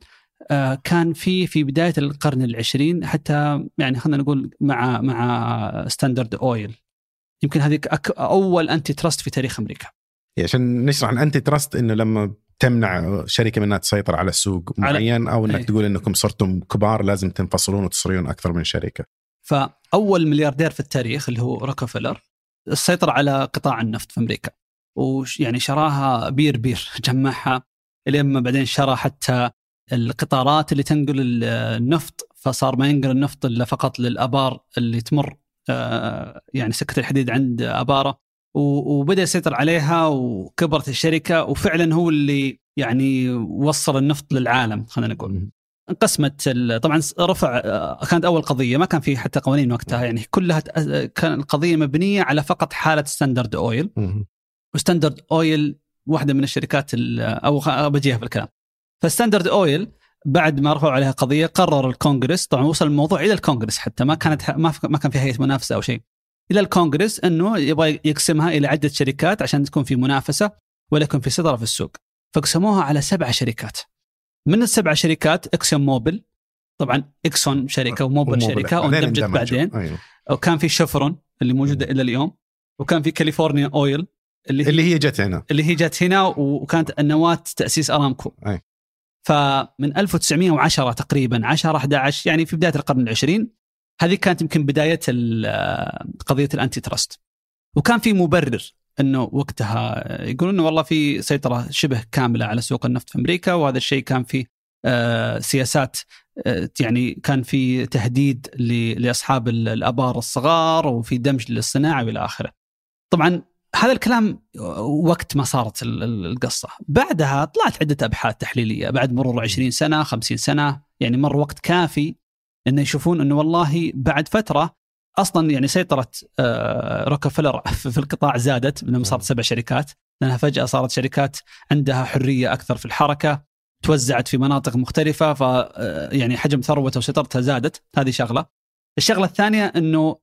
كان في في بداية القرن العشرين حتى يعني خلينا نقول مع مع Standard Oil يمكن هذه أول antitrust في تاريخ أمريكا. عشان نشرح ال antitrust إنه لما تمنع شركة منها تسيطر على سوق معين أو إنك أي. تقول إنكم صرتم كبار لازم تنفصلون وتصيرون أكثر من شركة. فأول ملياردير في التاريخ اللي هو روكفلر سيطر على قطاع النفط في أمريكا. ويعني شراها بير بير جمعها لين ما بعدين شرى حتى القطارات اللي تنقل ال- النفط فصار ما ينقل النفط إلا فقط للآبار اللي تمر آه، يعني سكة الحديد عند آباره. وبدأ يسيطر عليها وكبرت الشركة وفعلا هو اللي يعني وصل النفط للعالم خلينا نقول. انقسمت طبعا رفع آه، كانت أول قضية ما كان في حتى قوانين وقتها يعني كلها كان القضية مبنية على فقط حالة Standard Oil. و Standard Oil واحدة من الشركات ال- أو بجيها في الكلام. ف Standard Oil بعد ما رفعوا عليها قضية قرر الكونغرس طبعا وصل الموضوع إلى الكونغرس حتى ما كانت ما ما كان في هيئة منافسة أو شيء إلى الكونغرس إنه يبغى يقسمها إلى عدة شركات عشان تكون في منافسة ولا يكون في سيطره في السوق فقسموها على سبع شركات من السبع شركات ExxonMobil طبعا Exxon شركة و Mobil و Mobil. شركة واندمجت. بعدين أيوه. وكان في شفرون اللي موجودة إلى اليوم وكان في California Oil اللي هي اللي هي جت هنا اللي هي جت هنا وكانت النواه تأسيس أرامكو أي. فمن 1910 تقريبا 10 11 يعني في بداية القرن العشرين هذه كانت يمكن بداية ال- قضية ال antitrust وكان في مبرر إنه وقتها يقولون إنه والله في سيطرة شبه كاملة على سوق النفط في أمريكا وهذا الشيء كان في آه، سياسات آه، يعني كان في تهديد لأصحاب ال- الأبار الصغار وفي دمج للصناعة وإلى آخره. طبعا هذا الكلام وقت ما صارت ال- ال- القصة، بعدها طلعت عدة أبحاث تحليلية بعد مرور 20 سنة 50 سنة. يعني مر وقت كافي انه يشوفون إنه والله بعد فترة أصلا يعني سيطرة آه، روكفلر في في القطاع زادت لما صارت سبع شركات. لأنها فجأة صارت شركات عندها حرية أكثر في الحركة توزعت في مناطق مختلفة ف آه، يعني حجم ثروتها وسيطرتها زادت. هذه شغلة. الشغلة الثانية إنه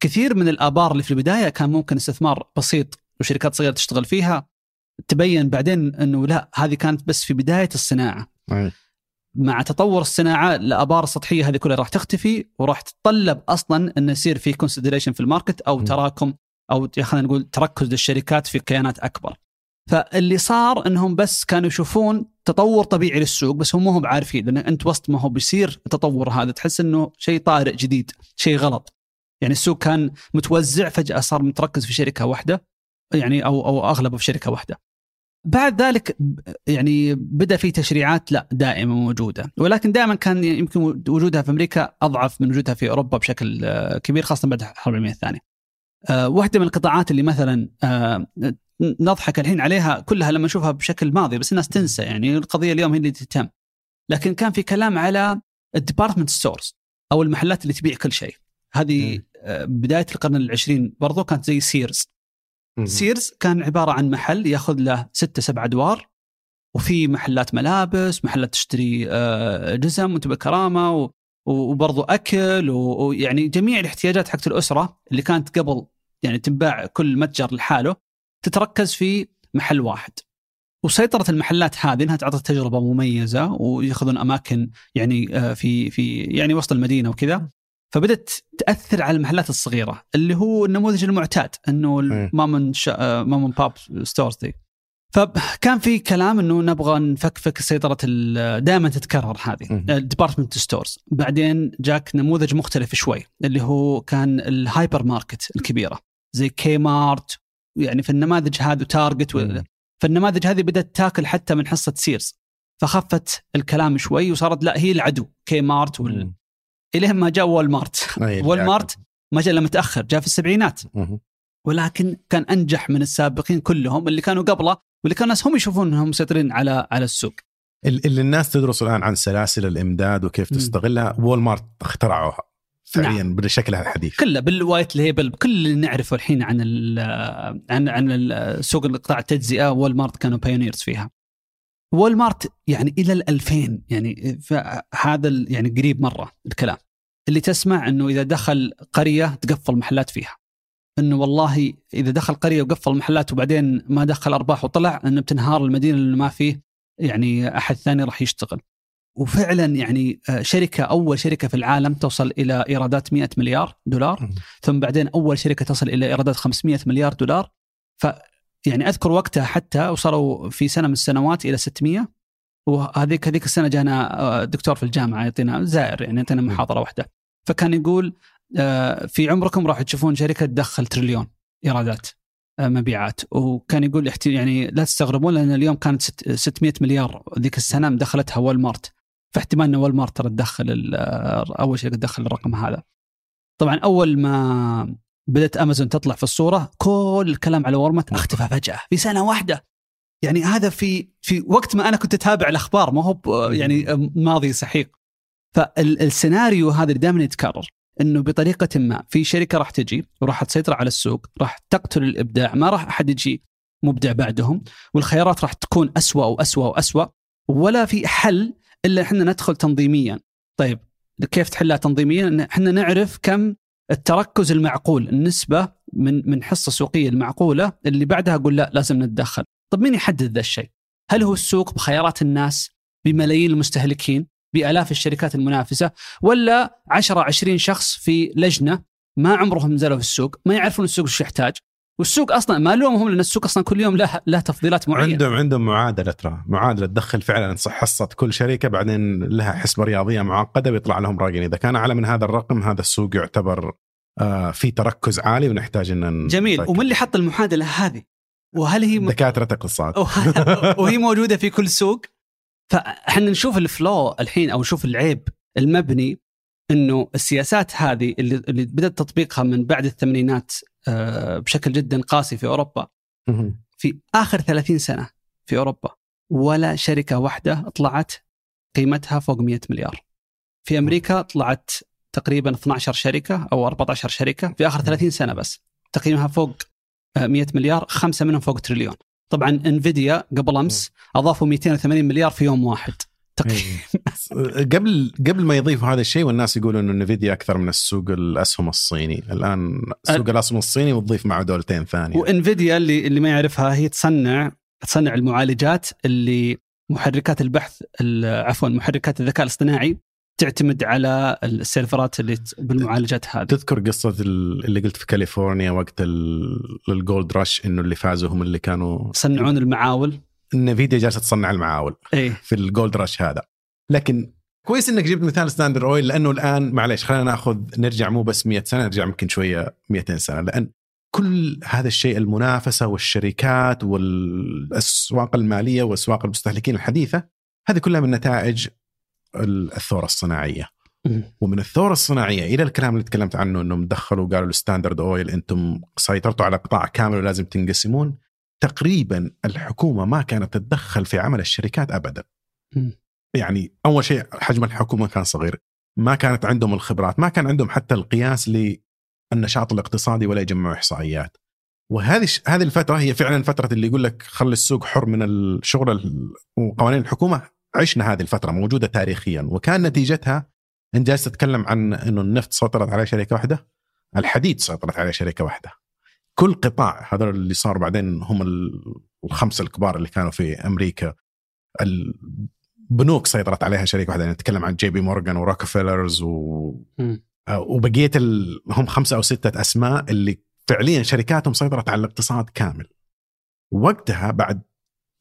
كثير من الآبار اللي في البداية كان ممكن استثمار بسيط وشركات صغيرة تشتغل فيها تبين بعدين إنه لا هذه كانت بس في بداية الصناعة أي. مع تطور الصناعة الآبار السطحية هذه كلها راح تختفي وراح تتطلب أصلا انه يصير في consolidation في ال market أو م. تراكم أو خلينا نقول تركز للشركات في كيانات أكبر. فاللي صار إنهم بس كانوا يشوفون تطور طبيعي للسوق بس هم ما هم عارفين لأن أنت وسط ما هو بيصير التطور هذا تحس إنه شيء طارئ جديد، شيء غلط. يعني السوق كان متوزع فجأة صار متركز في شركة واحدة يعني أو أو أغلبه في شركة واحدة. بعد ذلك يعني بدأ في تشريعات لا دائما موجودة ولكن دائما كان يمكن وجودها في أمريكا أضعف من وجودها في أوروبا بشكل آه، كبير خاصة بعد الحرب العالمية الثانية. آه، واحدة من القطاعات اللي مثلا آه، نضحك الحين عليها كلها لما نشوفها بشكل ماضي بس الناس تنسى يعني القضية اليوم هي اللي تهتم. لكن كان في كلام على ال department stores أو المحلات اللي تبيع كل شيء. هذه بداية القرن العشرين برضو كانت زي Sears. Sears كان عبارة عن محل ياخذ له ستة سبع أدوار وفي محلات ملابس محلات تشتري آه، جزم وانت بكرامه و- وبرضو أكل ويعني جميع الاحتياجات حقت الأسرة اللي كانت قبل يعني تنباع كل متجر لحاله تتركز في محل واحد. وسيطرة المحلات هذه إنها تعطي تجربة مميزة وياخذون أماكن يعني آه، في في يعني وسط المدينة وكذا فبدت تأثر على المحلات الصغيرة اللي هو النموذج المعتاد إنه إيه. المامن مامن باب ستورز دي فكان في كلام إنه نبغى نفكفك سيطرة دائما تتكرر هذه. ال department stores بعدين جاك نموذج مختلف شوي اللي هو كان الهايبر ماركت الكبيرة زي Kmart يعني في النماذج هذه Target. فالنماذج هذه بدأت تاكل حتى من حصة Sears فخفت الكلام شوي وصارت لا هي العدو Kmart وال... الين ما جاء Walmart. Walmart ما جاء إلا متأخر جاء في السبعينات. ولكن كان أنجح من السابقين كلهم اللي كانوا قبله واللي كانوا الناس هم يشوفون انهم مسيطرين على على السوق ال- اللي الناس تدرس الآن عن سلاسل الإمداد وكيف. تستغلها Walmart اخترعوها فعليا نعم. بشكلها الحديث كله بال white label بكل اللي نعرفه الحين عن ال عن عن سوق القطاع التجزئة Walmart كانوا pioneers فيها. Walmart يعني إلى ال 2000 يعني هذا ال- يعني قريب مرة الكلام اللي تسمع إنه إذا دخل قرية تقفل محلات فيها. إنه والله إذا دخل قرية وقفل محلات وبعدين ما دخل أرباح وطلع انه بتنهار المدينة لأنه ما فيه يعني أحد ثاني راح يشتغل. وفعلا يعني آه، شركة أول شركة في العالم توصل إلى إيرادات 100 مليار دولار. ثم بعدين أول شركة تصل إلى إيرادات 500 مليار دولار يعني أذكر وقتها حتى وصلوا في سنة من السنوات إلى 600 وهذيك هذيك السنة جانا آه، دكتور في الجامعة يعطينا زائر يعني يعطينا محاضرة واحدة. فكان يقول آه، في عمركم راح تشوفون شركة تدخل تريليون إيرادات آه، مبيعات. وكان يقول يعني لا تستغربون لأن اليوم كانت 600 مليار ذيك السنة مدخلتها Walmart فاحتمال إن Walmart ترى تدخل أول شيء تدخل الرقم هذا. طبعا أول ما بدأت امازون تطلع في الصورة كل الكلام على Walmart أختفى فجأة في سنة واحدة. يعني هذا في في وقت ما أنا كنت أتابع الأخبار ما هو يعني ماضي سحيق. فالسيناريو هذا اللي دائما يتكرر إنه بطريقة ما في شركة راح تجي وراح تسيطر على السوق راح تقتل الإبداع ما راح أحد يجي مبدع بعدهم والخيارات راح تكون أسوأ وأسوأ وأسوأ ولا في حل إلا إحنا ندخل تنظيميا. طيب كيف تحلها تنظيميا؟ إحنا نعرف كم التركز المعقول النسبة من من حصة سوقية المعقولة اللي بعدها أقول لا لازم نتدخل. طب مين يحدد ذا الشيء؟ هل هو السوق بخيارات الناس بملايين المستهلكين بآلاف الشركات المنافسة ولا 10 20 شخص في لجنة ما عمرهم نزلوا في السوق ما يعرفون السوق إيش يحتاج؟ والسوق أصلا ما لومهم لأن السوق أصلا كل يوم له له تفضيلات معينة. عندهم عندهم معادلة ترى. معادلة تدخل فعلا حصه كل شركة بعدين لها حسبه رياضية معقدة بيطلع لهم راجل إذا كان أعلى من هذا الرقم هذا السوق يعتبر آه في تركز عالي ونحتاج إن جميل. ومن اللي حط المعادلة هذه؟ وهل هي دكاترة اقتصاد. وهي موجودة في كل سوق؟ فإحنا نشوف الفلو الحين أو نشوف العيب المبني إنه السياسات هذه اللي, اللي بدأت تطبيقها من بعد الثمانينات بشكل جدا قاسي في أوروبا في آخر 30 سنة في أوروبا ولا شركة واحدة طلعت قيمتها فوق 100 مليار. في أمريكا طلعت تقريبا 12 شركة أو 14 شركة في آخر 30 سنة بس تقييمها فوق 100 آه، مليار خمسة منهم فوق تريليون. طبعا إنفيديا قبل أمس أضافوا 280 مليار في يوم واحد. قبل قبل ما يضيفوا هذا الشيء والناس يقولوا إنه انفيديا أكثر من السوق الأسهم الصيني. الآن سوق الأسهم الصيني وتضيف معه دولتين ثانية. وانفيديا اللي اللي ما يعرفها هي تصنع تصنع المعالجات اللي محركات البحث عفوا محركات الذكاء الاصطناعي تعتمد على السيرفرات اللي بالمعالجات هذه. تذكر قصة اللي قلت في كاليفورنيا وقت ال gold rush إنه اللي فازوا هم اللي كانوا يصنعون المعاول. Nvidia جالسه تصنع المعاول إيه؟ في ال gold rush هذا. لكن كويس إنك جبت مثال Standard Oil لأنه الآن معلش خلينا نأخذ نرجع مو بس 100 سنة نرجع يمكن شوية 200 سنة لأن كل هذا الشيء المنافسة والشركات والأسواق المالية وأسواق المستهلكين الحديثة هذه كلها من نتائج الثورة الصناعية. ومن الثورة الصناعية إلى الكلام اللي تكلمت عنه إنهم دخلوا قالوا ال Standard Oil أنتم سيطرتوا على قطاع كامل ولازم تنقسمون. تقريبا الحكومة ما كانت تتدخل في عمل الشركات ابدا. يعني أول شيء حجم الحكومة كان صغير، ما كانت عندهم الخبرات، ما كان عندهم حتى القياس للنشاط الاقتصادي ولا يجمعوا إحصائيات. وهذه هذه الفترة هي فعلا فتره اللي يقول لك خلي السوق حر من الشغل وقوانين الحكومة عشنا هذه الفترة موجودة تاريخيا وكان نتيجتها انت جالس تتكلم عن إنه النفط سيطرت عليه شركة واحدة الحديد سيطرت عليه شركة واحدة كل قطاع هذول اللي صار بعدين هم الخمسه الكبار اللي كانوا في أمريكا البنوك سيطرت عليها شركه واحدة يعني نتكلم عن جي بي مورغان وروكفيلرز و آه، وبقيه ال... هم خمسة أو ستة أسماء اللي فعليا شركاتهم سيطرت على الاقتصاد كامل. وقتها بعد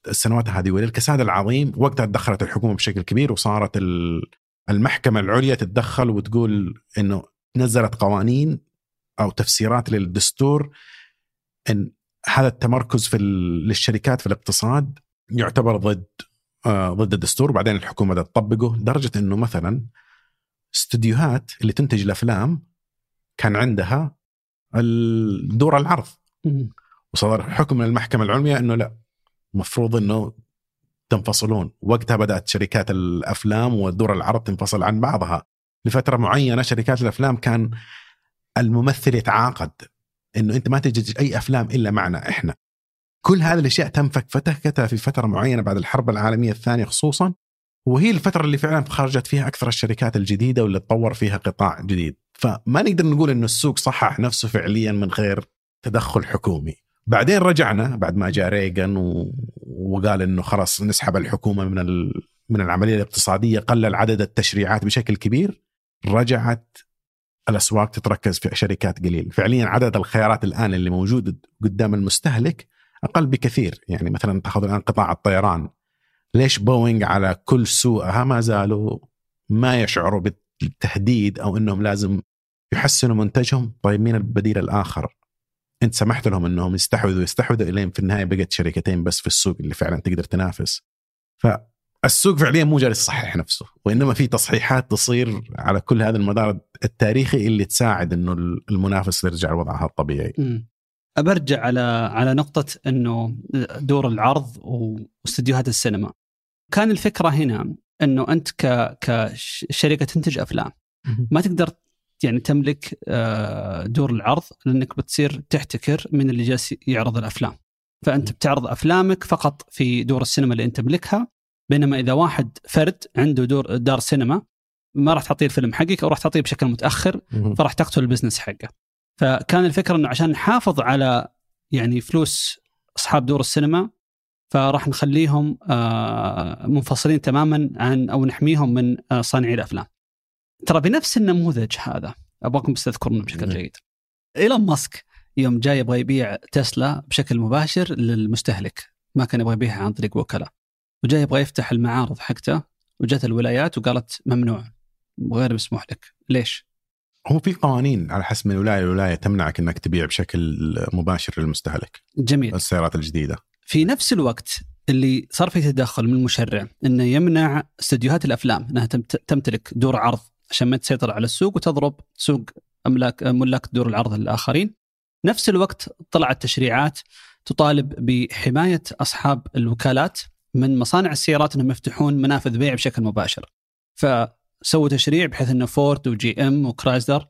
السنوات هذه وللكساد العظيم وقتها تدخلت الحكومة بشكل كبير وصارت المحكمة العليا تتدخل وتقول إنه نزلت قوانين أو تفسيرات للدستور إن هذا التمركز في للشركات في الاقتصاد يعتبر ضد آه ضد الدستور. وبعدين الحكومة بدات تطبقه لدرجة إنه مثلا استديوهات اللي تنتج الأفلام كان عندها دور العرض. وصدر حكم من المحكمة العليا إنه لا المفروض إنه تنفصلون. وقتها بدأت شركات الأفلام ودور العرض تنفصل عن بعضها. لفترة معينة شركات الأفلام كان الممثل يتعاقد. إنه أنت ما تنتج أي أفلام إلا معنا إحنا. كل هذه الأشياء تم فتكتها في فترة معينة بعد الحرب العالمية الثانية خصوصا وهي الفترة اللي فعلا خرجت فيها أكثر الشركات الجديدة واللي تطور فيها قطاع جديد. فما نقدر نقول إنه السوق صحح نفسه فعليا من غير تدخل حكومي. بعدين رجعنا بعد ما جاء ريغان و... وقال إنه خلاص نسحب الحكومة من ال... من العملية الاقتصادية قلل عدد التشريعات بشكل كبير. رجعت الأسواق تتركز في شركات قليل. فعليا عدد الخيارات الآن اللي موجود قدام المستهلك أقل بكثير. يعني مثلا تأخذ الآن قطاع الطيران. ليش بوينغ على كل سوقها ما زالوا ما يشعروا بالتهديد أو إنهم لازم يحسنوا منتجهم؟ طيب مين البديل الآخر؟ أنت سمحت لهم إنهم يستحوذوا يستحوذوا الين في النهاية بقت شركتين بس في السوق اللي فعلا تقدر تنافس. فالسوق فعليا مو جالس يصحح نفسه وإنما في تصحيحات تصير على كل هذا المدار التاريخي اللي تساعد إنه المنافس يرجع لوضعها الطبيعي برجع على على نقطة إنه دور العرض واستديوهات السينما. كان الفكرة هنا إنه أنت ك كشركة تنتج أفلام ما تقدر يعني تملك آه، دور العرض لأنك بتصير تحتكر من اللي جالس يعرض الأفلام. فأنت بتعرض أفلامك فقط في دور السينما اللي أنت تملكها بينما إذا واحد فرد عنده دور دار سينما ما راح تعطيه الفيلم حقك أو راح تعطيه بشكل متأخر فراح تقتل البزنس حقه. فكان الفكرة إنه عشان نحافظ على يعني فلوس أصحاب دور السينما فراح نخليهم آه، منفصلين تماما عن أو نحميهم من آه، صانعي الأفلام. ترى بنفس النموذج هذا أبغاكم بس تذكرونه بشكل جيد. إيلون ماسك يوم جاي يبغى يبيع تسلا بشكل مباشر للمستهلك ما كان يبغى يبيعها عن طريق وكلاء وجاي يبغى يفتح المعارض حقته وجت الولايات وقالت ممنوع وغير مسموح لك ليش؟ هو في قوانين على حسب من ولاية لولاية تمنعك إنك تبيع بشكل مباشر للمستهلك جميل السيارات الجديدة في نفس الوقت اللي صار في تدخل من المشرع إنه يمنع استديوهات الأفلام إنها تمتلك دور عرض عشان ما تسيطر على السوق وتضرب سوق املاك ملاك دور العرض الآخرين. نفس الوقت طلعت تشريعات تطالب بحماية أصحاب الوكالات من مصانع السيارات انهم يفتحون منافذ بيع بشكل مباشر. فسووا تشريع بحيث انه Ford و GM و Chrysler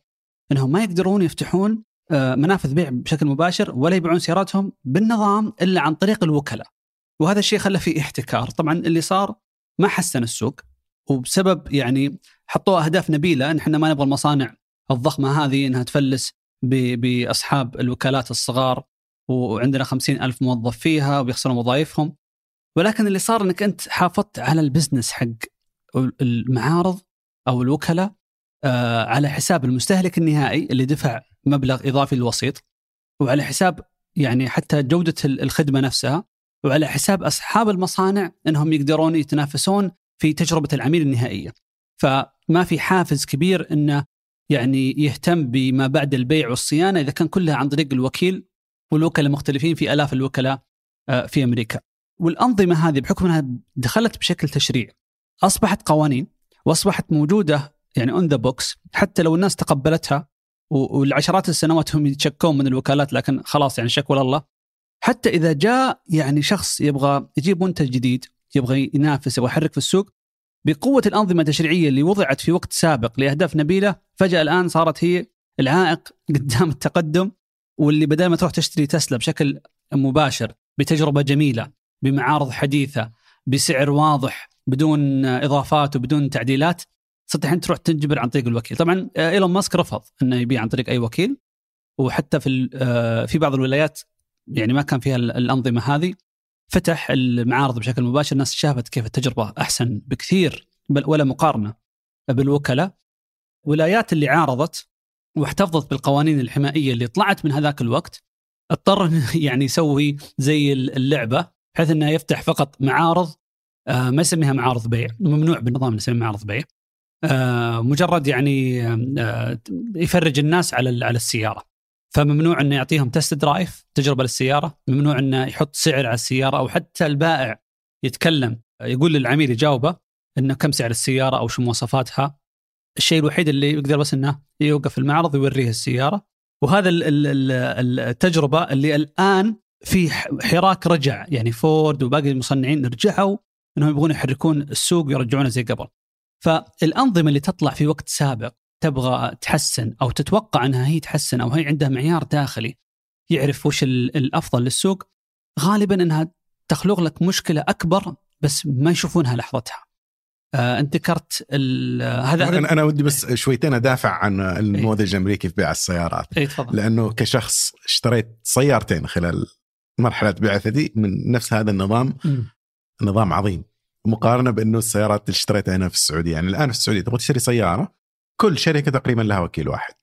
إنهم ما يقدرون يفتحون آه، منافذ بيع بشكل مباشر ولا يبيعون سياراتهم بالنظام إلا عن طريق الوكلاء. وهذا الشيء خلى فيه احتكار، طبعا اللي صار ما حسن السوق وبسبب يعني حطوا أهداف نبيلة إن إحنا ما نبغى المصانع الضخمة هذه إنها تفلس بأصحاب الوكالات الصغار وعندنا خمسين ألف موظف فيها وبيخسرون وظائفهم ولكن اللي صار إنك أنت حافظت على البزنس حق المعارض أو الوكلاء آه على حساب المستهلك النهائي اللي دفع مبلغ إضافي للوسيط وعلى حساب يعني حتى جودة الخدمة نفسها وعلى حساب أصحاب المصانع إنهم يقدرون يتنافسون في تجربة العميل النهائية. فما في حافز كبير إنه يعني يهتم بما بعد البيع والصيانة إذا كان كلها عن طريق الوكيل والوكلاء مختلفين في آلاف الوكلاء آه، في أمريكا. والأنظمة هذه بحكم أنها دخلت بشكل تشريع أصبحت قوانين وأصبحت موجودة يعني on the books حتى لو الناس تقبلتها والعشرات السنوات هم يتشكون من الوكالات لكن خلاص يعني شكوى الله حتى إذا جاء يعني شخص يبغى يجيب منتج جديد يبغى ينافس يبغى يحرك في السوق بقوة الأنظمة التشريعية اللي وضعت في وقت سابق لأهداف نبيلة فجأة الآن صارت هي العائق قدام التقدم واللي بدل ما تروح تشتري تسلا بشكل مباشر بتجربة جميلة بمعارض حديثة بسعر واضح بدون إضافات وبدون تعديلات صرت الحين تروح تنجبر عن طريق الوكيل. طبعا آه، إيلون ماسك رفض إنه يبيع عن طريق أي وكيل وحتى في آه، في بعض الولايات يعني ما كان فيها الأنظمة هذه فتح المعارض بشكل مباشر الناس شافت كيف التجربة أحسن بكثير بل ولا مقارنة بالوكلاء. ولايات اللي عارضت واحتفظت بالقوانين الحمائية اللي طلعت من هذاك الوقت اضطر يعني يسوي زي اللعبة بحيث انه يفتح فقط معارض آه، ما يسميها معارض بيع ممنوع بالنظام نسميها معارض بيع. آه، مجرد يعني آه، يفرج الناس على على السيارة. فممنوع إنه يعطيهم تست درايف تجربة للسيارة. ممنوع إنه يحط سعر على السيارة أو حتى البائع يتكلم يقول للعميل يجاوبه إنه كم سعر السيارة أو شو مواصفاتها. الشيء الوحيد اللي يقدر بس إنه يوقف المعرض ويوريه السيارة. وهذا التجربة اللي الآن في حراك رجع. يعني فورد وباقي المصنعين رجعوا إنهم يبغون يحركون السوق ويرجعونه زي قبل. فالأنظمة اللي تطلع في وقت سابق تبغى تحسن أو تتوقع أنها هي تحسن أو هي عندها معيار داخلي يعرف وش الأفضل للسوق غالبا إنها تخلق لك مشكلة أكبر بس ما يشوفونها لحظتها. آه أنت ذكرت هذا أنا أنا ودي بس شويتين أدافع عن النموذج الامريكي في بيع السيارات. اي تفضل. لأنه كشخص اشتريت سيارتين خلال مرحلة بعثتي من نفس هذا النظام م. نظام عظيم مقارنة بأنه السيارات اللي اشتريتها هنا في السعودية يعني الآن في السعودية تبغى تشتري سيارة كل شركة تقريبا لها وكيل واحد.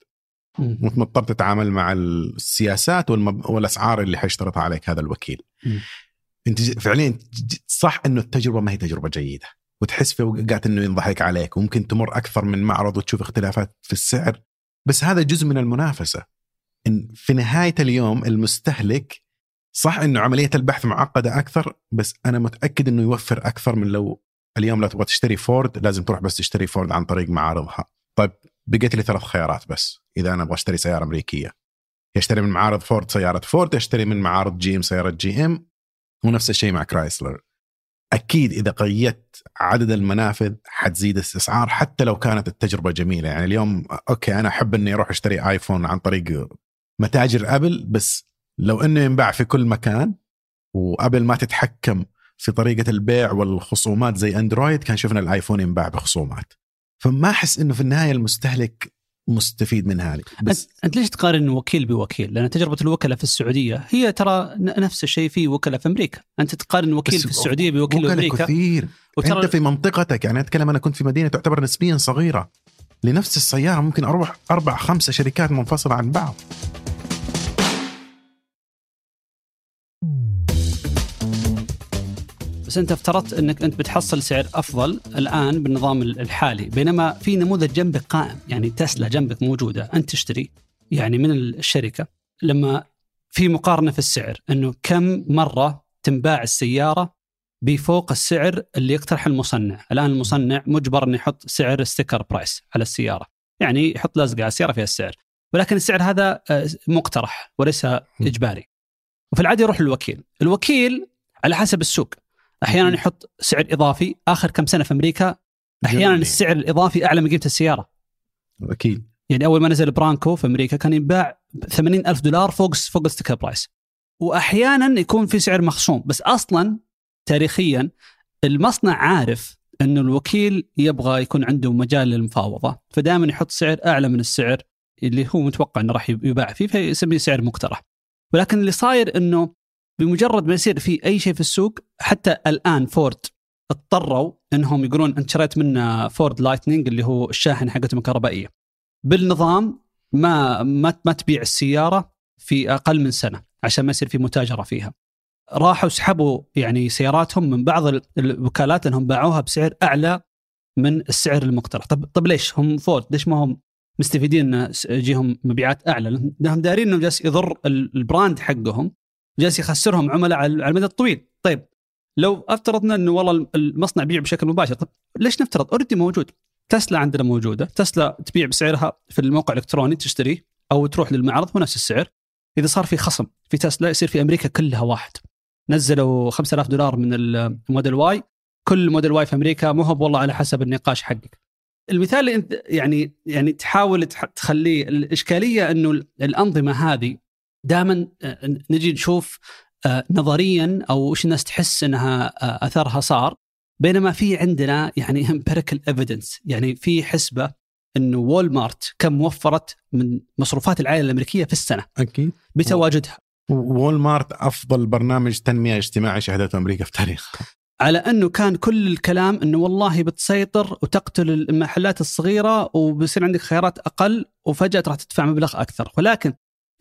وأنت مضطر تتعامل مع السياسات والمب... والأسعار اللي حيشترطها عليك هذا الوكيل. مم. أنت فعليا صح إنه التجربة ما هي تجربة جيدة وتحس في اوقات إنه ينضحك عليك وممكن تمر أكثر من معرض وتشوف اختلافات في السعر بس هذا جزء من المنافسة. إن في نهاية اليوم المستهلك صح إنه عملية البحث معقدة أكثر بس أنا متأكد إنه يوفر أكثر من لو اليوم لو تبغى تشتري فورد لازم تروح بس تشتري فورد عن طريق معارضها. طيب بقيت لي ثلاث خيارات بس إذا أنا أبغى أشتري سيارة أمريكية. يشتري من معارض فورد سيارة فورد، يشتري من معارض GM سيارة GM ونفس الشيء مع Chrysler. أكيد إذا قيدت عدد المنافذ حتزيد الإسعار حتى لو كانت التجربة جميلة، يعني اليوم okay أنا أحب إني أروح أشتري iPhone عن طريق متاجر Apple بس لو إنه ينباع في كل مكان و Apple ما تتحكم في طريقة البيع والخصومات زي Android كان شفنا ال iPhone ينباع بخصومات. فما أحس إنه في النهاية المستهلك مستفيد من هذه بس انت, ليش تقارن وكيل بوكيل؟ لأن تجربة الوكلاء في السعودية هي ترى نفس الشيء في وكلاء في أمريكا، أنت تقارن وكيل في السعودية بوكيل وكلاء بامريكا كثير. وترى أنت في منطقتك يعني أتكلم أنا كنت في مدينة تعتبر نسبيا صغيرة. لنفس السيارة ممكن أروح أربع خمسة شركات منفصلة عن بعض. بس أنت افترضت أنك أنت بتحصل سعر أفضل الآن بالنظام الحالي بينما في نموذج جنبك قائم يعني تسلا جنبك موجودة أنت تشتري يعني من الشركة. لما في مقارنة في السعر إنه كم مرة تنباع السيارة بفوق السعر اللي يقترح المصنع، الآن المصنع مجبر إنه يحط سعر sticker price على السيارة، يعني يحط لزقة على السيارة فيها السعر، ولكن السعر هذا آه، مقترح وليس إجباري. وفي العادة يروح للوكيل، الوكيل على حسب السوق. أحيانا. يحط سعر إضافي. آخر كم سنة في أمريكا أحيانا جميل. السعر الإضافي أعلى من قيمة السيارة. أكيد. يعني أول ما نزل برونكو في أمريكا كان ينباع ب 80 ألف دولار فوق فوق ال sticker price وأحيانا يكون في سعر مخصوم. بس أصلا تاريخيا المصنع عارف انه الوكيل يبغى يكون عنده مجال للمفاوضة. فدائما يحط سعر أعلى من السعر اللي هو متوقع إنه راح يباع فيه فيسميه سعر مقترح. ولكن اللي صاير إنه بمجرد ما يصير في أي شيء في السوق حتى الآن فورد اضطروا إنهم يقولون أنت شريت منا فورد لايتنينج اللي هو الشاحنة حقتهم الكهربائيه بالنظام ما ما ما تبيع السيارة في أقل من سنة عشان ما يصير في متاجرة فيها. راحوا سحبوا يعني سياراتهم من بعض ال- الوكالات إنهم باعوها بسعر أعلى من السعر المقترح، طب طب ليش؟ هم فورد ليش ما هم مستفيدين إن يجيهم مبيعات أعلى؟ لأنهم دارين انه جالس يضر ال- ال brand حقهم جالس يخسرهم عملاء على المدى الطويل، طيب لو افترضنا إنه والله المصنع يبيع بشكل مباشر، طب ليش نفترض؟ already موجود تسلا عندنا موجودة، تسلا تبيع بسعرها في الموقع الإلكتروني تشتريه أو تروح للمعرض هو نفس السعر. إذا صار في خصم في تسلا يصير في أمريكا كلها واحد. نزلوا 5000 دولار من الموديل واي، كل موديل واي في أمريكا مو هو والله على حسب النقاش حقك. المثال اللي انت يعني يعني تحاول تح- تخليه الإشكالية إنه الأنظمة هذه دائما نجي نشوف آه، نظريا أو وش الناس تحس إنها آه، أثرها صار. بينما في عندنا يعني empirical evidence يعني في حسبة إنه وول مارت كم وفرت من مصروفات العائلة الأمريكية في السنة. أكيد. بتواجدها. وول مارت أفضل برنامج تنمية اجتماعي شهدته أمريكا في تاريخها. على أنه كان كل الكلام إنه والله بتسيطر وتقتل المحلات الصغيرة وبيصير عندك خيارات أقل وفجأة راح تدفع مبلغ أكثر. ولكن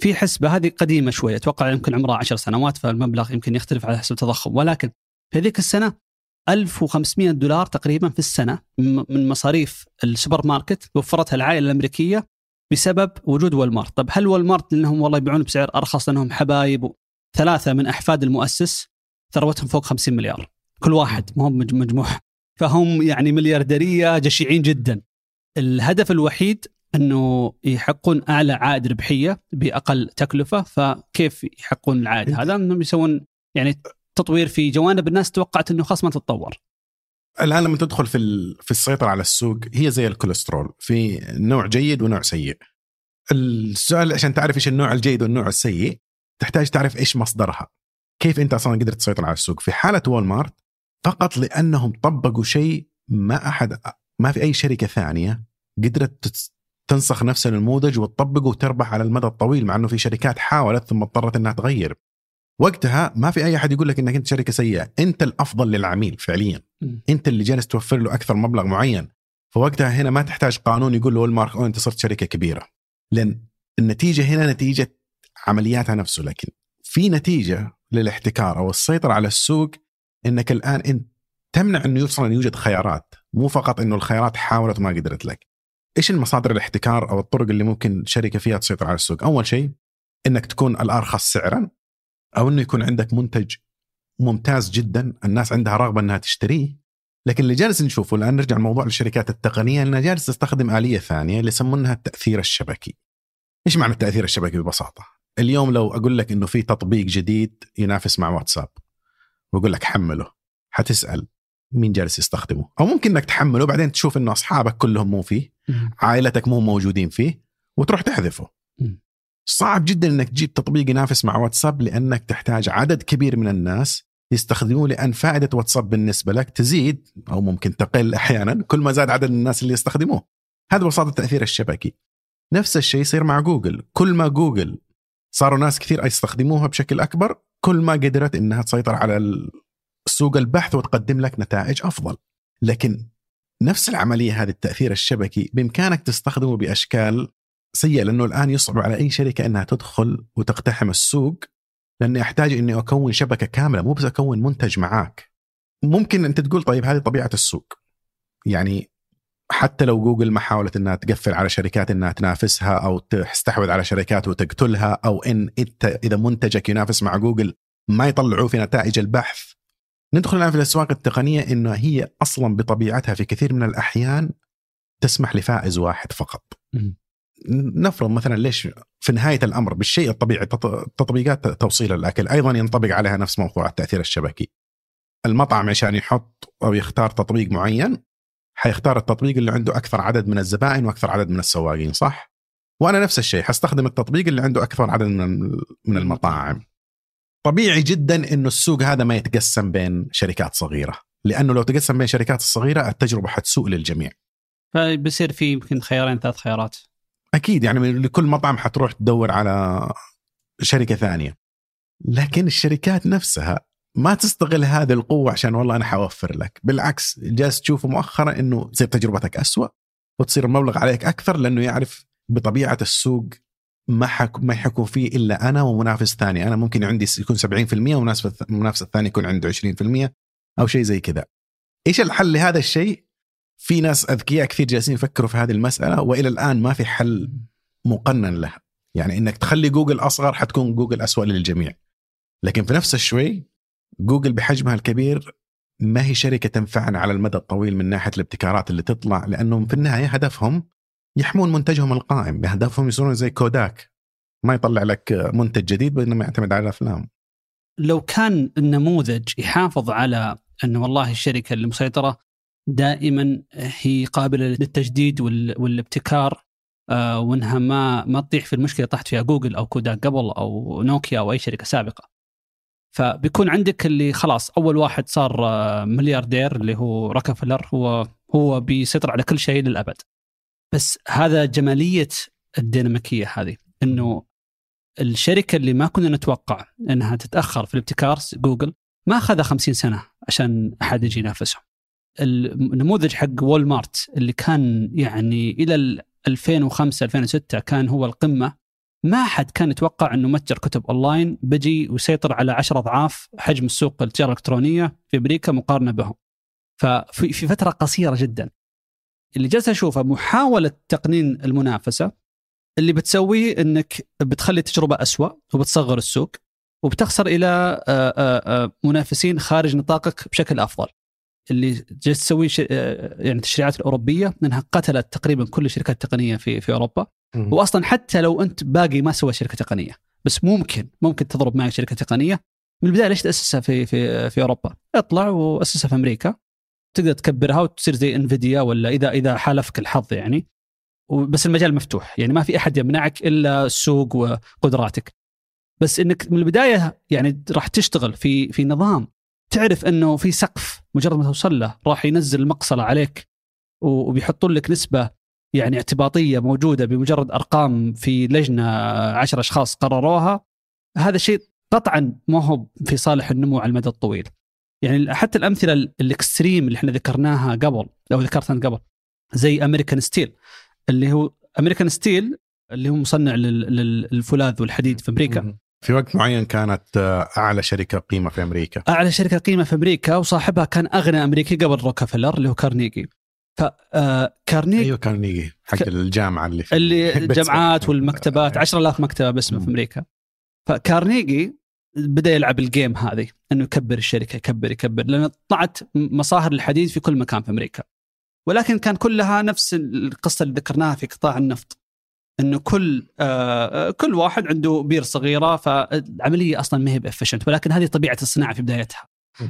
في حسبة هذه قديمة شوية أتوقع يمكن عمرها 10 سنوات فالمبلغ يمكن يختلف على حسب التضخم. ولكن في هذيك السنة 1500 دولار تقريبا في السنة من مصاريف السوبر ماركت وفرتها العائلة الأمريكية بسبب وجود والمارت، طب هل والمارت لأنهم والله يبيعون بسعر أرخص لأنهم حبايب ثلاثة من أحفاد المؤسس ثروتهم فوق 50 مليار. كل واحد ما هم مج- مجموعه فهم يعني مليارديرية جشعين جدا. الهدف الوحيد أنه يحققون أعلى عائد ربحية بأقل تكلفة فكيف يحققون العائد هذا؟ أنهم يسوون يعني تطوير في جوانب الناس توقعت إنه خلاص ما تتطور. الآن لما تدخل في في السيطرة على السوق هي زي الكوليسترول في نوع جيد ونوع سيء. السؤال عشان تعرف إيش النوع الجيد والنوع السيء تحتاج تعرف إيش مصدرها. كيف أنت أصلا قدرت تسيطر على السوق؟ في حالة وول مارت فقط لأنهم طبقوا شيء ما أحد ما في أي شركة ثانية قدرت تنسخ نفس النموذج وتطبقه وتربح على المدى الطويل مع إنه في شركات حاولت ثم اضطرت إنها تغير. وقتها ما في أي أحد يقول لك إنك أنت شركة سيئة. أنت الأفضل للعميل فعليا. أنت اللي جالس توفر له أكثر مبلغ معين. فوقتها هنا ما تحتاج قانون يقول له وول مارك أو أنت صرت شركة كبيرة. لأن النتيجة هنا نتيجة عملياتها نفسه لكن في نتيجة للاحتكار أو السيطرة على السوق إنك الآن انت تمنع إنه يوصل أن يوجد خيارات. مو فقط إنه الخيارات حاولت وما قدرت لك. إيش المصادر الاحتكار أو الطرق اللي ممكن شركة فيها تسيطر على السوق أول شيء إنك تكون الأرخص سعرا أو إنه يكون عندك منتج ممتاز جدا الناس عندها رغبة إنها تشتريه لكن اللي جالس نشوفه الآن نرجع لموضوع الشركات التقنية إنها جالس تستخدم آلية ثانية اللي يسمونها التأثير الشبكي. إيش معنى التأثير الشبكي ببساطة؟ اليوم لو أقول لك إنه في تطبيق جديد ينافس مع واتساب وأقول لك حمله حتسأل مين جالس يستخدمه أو ممكن إنك تحمله بعدين تشوف إنه أصحابك كلهم مو فيه عائلتك مو موجودين فيه وتروح تحذفه. صعب جدا إنك تجيب تطبيق ينافس مع واتساب لأنك تحتاج عدد كبير من الناس يستخدموه لأن فائدة واتساب بالنسبة لك تزيد أو ممكن تقل أحيانا كل ما زاد عدد الناس اللي يستخدموه. هذا ببساطة التاثير الشبكي. نفس الشيء يصير مع جوجل. كل ما جوجل صاروا ناس كثير يستخدموها بشكل أكبر كل ما قدرت إنها تسيطر على سوق البحث وتقدم لك نتائج أفضل. لكن نفس العملية هذه التأثير الشبكي بإمكانك تستخدمه بأشكال سيئة لأنه الآن يصعب على أي شركة إنها تدخل وتقتحم السوق لأني أحتاج إني أكون شبكة كاملة مو بس أكون منتج معاك. ممكن أنت تقول طيب هذه طبيعة السوق. يعني حتى لو جوجل ما حاولت إنها تقفل على شركات إنها تنافسها أو تستحوذ على شركات وتقتلها أو إن إنت إذا منتجك ينافس مع جوجل ما يطلعوا في نتائج البحث ندخل الآن في الأسواق التقنية إنه هي أصلا بطبيعتها في كثير من الأحيان تسمح لفائز واحد فقط. نفرض مثلا ليش في نهاية الأمر بالشيء الطبيعي تطبيقات توصيل الأكل أيضا ينطبق عليها نفس موضوع التأثير الشبكي. المطعم عشان يحط أو يختار تطبيق معين حيختار التطبيق اللي عنده أكثر عدد من الزبائن وأكثر عدد من السواقين صح؟ وأنا نفس الشيء حستخدم التطبيق اللي عنده أكثر عدد من من المطاعم. طبيعي جدا إنه السوق هذا ما يتقسم بين شركات صغيرة، لأنه لو تقسم بين الشركات الصغيرة التجربة حتسوء للجميع. فبصير في يمكن خيارين ثلاث خيارات. أكيد يعني لكل مطعم حتروح تدور على شركة ثانية. لكن الشركات نفسها ما تستغل هذه القوة عشان والله أنا حوفر لك بالعكس جالس تشوفه مؤخرا أنه تصير تجربتك أسوأ وتصير المبلغ عليك أكثر لأنه يعرف بطبيعة السوق ما حك ما حيكون فيه إلا أنا ومنافس ثاني، أنا ممكن عندي يكون 70% ومنافس الثاني يكون عنده 20% أو شيء زي كذا. إيش الحل لهذا الشيء؟ في ناس أذكياء كثير جالسين يفكروا في هذه المسألة وإلى الآن ما في حل مقنن لها. يعني إنك تخلي جوجل أصغر حتكون جوجل اسوء للجميع. لكن في نفس الشيء جوجل بحجمها الكبير ما هي شركة تنفعنا على المدى الطويل من ناحية الابتكارات اللي تطلع لأنهم في النهاية هدفهم يحمون منتجهم القائم هدفهم يصيرون زي كوداك ما يطلع لك منتج جديد بينما يعتمد على الافلام لو كان النموذج يحافظ على انه والله الشركة المسيطرة دائما هي قابلة للتجديد والابتكار آه، وإنها ما ما تطيح في المشكلة طاحت فيها جوجل أو كوداك قبل أو نوكيا أو أي شركة سابقة. فبيكون عندك اللي خلاص أول واحد صار آه، ملياردير اللي هو روكفلر هو هو بيسيطر على كل شيء للأبد. بس هذا جمالية الديناميكية هذه إنه الشركة اللي ما كنا نتوقع إنها تتأخر في الابتكار جوجل ما اخذ 50 سنة عشان أحد يجي ينافسهم. النموذج حق وول مارت اللي كان يعني إلى 2005 2006 كان هو القمة ما حد كان يتوقع إنه متجر كتب أونلاين بيجي ويسيطر على 10 أضعاف حجم السوق التجارة الإلكترونية في أمريكا مقارنة بهم. ففي في فترة قصيرة جدا. اللي جالس أشوفه محاولة تقنين المنافسة اللي بتسويه إنك بتخلي التجربه أسوأ وبتصغر السوق وبتخسر إلى آه، آه، آه، منافسين خارج نطاقك بشكل أفضل. اللي جالس تسويه يعني التشريعات الأوروبية إنها قتلت تقريبا كل الشركات التقنية في في أوروبا واصلا حتى لو أنت باقي ما سوى شركة تقنية بس ممكن ممكن تضرب معك شركة تقنية من البداية ليش تأسسها في في في أوروبا؟ اطلع وأسسها في أمريكا تقدر تكبرها وتصير زي انفيديا ولا اذا إذا حالفك الحظ يعني. بس المجال مفتوح. يعني ما في أحد يمنعك إلا السوق وقدراتك. بس إنك من البداية يعني راح تشتغل في في نظام تعرف إنه في سقف مجرد ما توصل له راح ينزل المقصله عليك وبيحطون لك نسبة يعني اعتباطية موجودة بمجرد أرقام في لجنة عشر أشخاص قرروها. هذا شيء قطعا ما هو في صالح النمو على المدى الطويل. يعني حتى الأمثلة ال extreme اللي إحنا ذكرناها قبل أو ذكرتها قبل زي امريكان ستيل اللي هو امريكان ستيل اللي هو مصنع لل- لل- للفولاذ والحديد في أمريكا. في وقت معين كانت آه، أعلى شركة قيمة في أمريكا أعلى شركة قيمة في أمريكا وصاحبها كان أغنى أمريكي قبل روكفلر اللي هو كارنيجي فكارنيجي أيوه كان يجي حق ك- الجامعة اللي في اللي. الجامعات والمكتبات 10000 مكتبة باسمه في. أمريكا فكارنيجي بدأ يلعب ال game هذه إنه يكبر الشركة يكبر يكبر. لأن طلعت مصاهر الحديد في كل مكان في أمريكا. ولكن كان كلها نفس القصة اللي ذكرناها في قطاع النفط. إنه كل آه كل واحد عنده بير صغيرة فالعملية أصلا ما هي ب efficient ولكن هذه طبيعة الصناعة في بدايتها.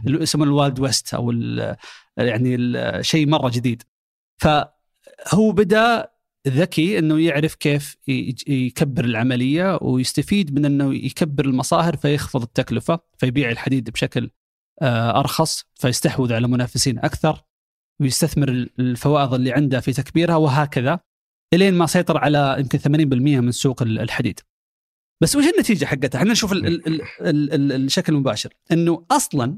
اللي يسمونه ال Wild West أو ال- يعني شيء مرة جديد. فهو بدأ ذكي إنه يعرف كيف يكبر العملية ويستفيد من إنه يكبر المصاهر فيخفض التكلفة فيبيع الحديد بشكل آه، أرخص فيستحوذ على منافسين أكثر ويستثمر الفوائض اللي عنده في تكبيرها وهكذا إلين ما سيطر على يمكن 80% من سوق ال- الحديد. بس وش النتيجة حقتها؟ إحنا نشوف ال ال ال ال ال الشكل المباشر إنه أصلا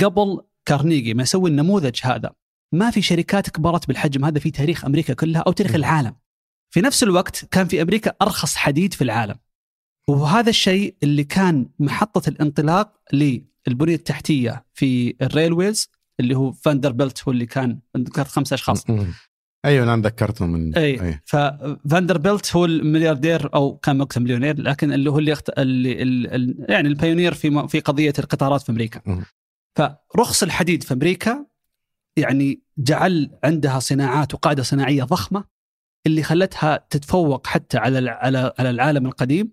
قبل كارنيجي ما يسوي النموذج هذا ما في شركات كبرت بالحجم هذا في تاريخ أمريكا كلها أو تاريخ. العالم. في نفس الوقت كان في أمريكا أرخص حديد في العالم. وهذا الشيء اللي كان محطة الانطلاق للبنية التحتية في ال railways اللي هو فاندربلت هو اللي كان ذكرت خمسة أشخاص. أيوه أنا تذكرته من أي ففاندربلت هو الملياردير أو كان وقتها مليونير لكن اللي هو اللي, يخت... اللي ال... ال... يعني ال pioneer في م... في قضية القطارات في أمريكا. فرخص الحديد في أمريكا يعني جعل عندها صناعات وقاعدة صناعية ضخمة اللي خلتها تتفوق حتى على على على العالم القديم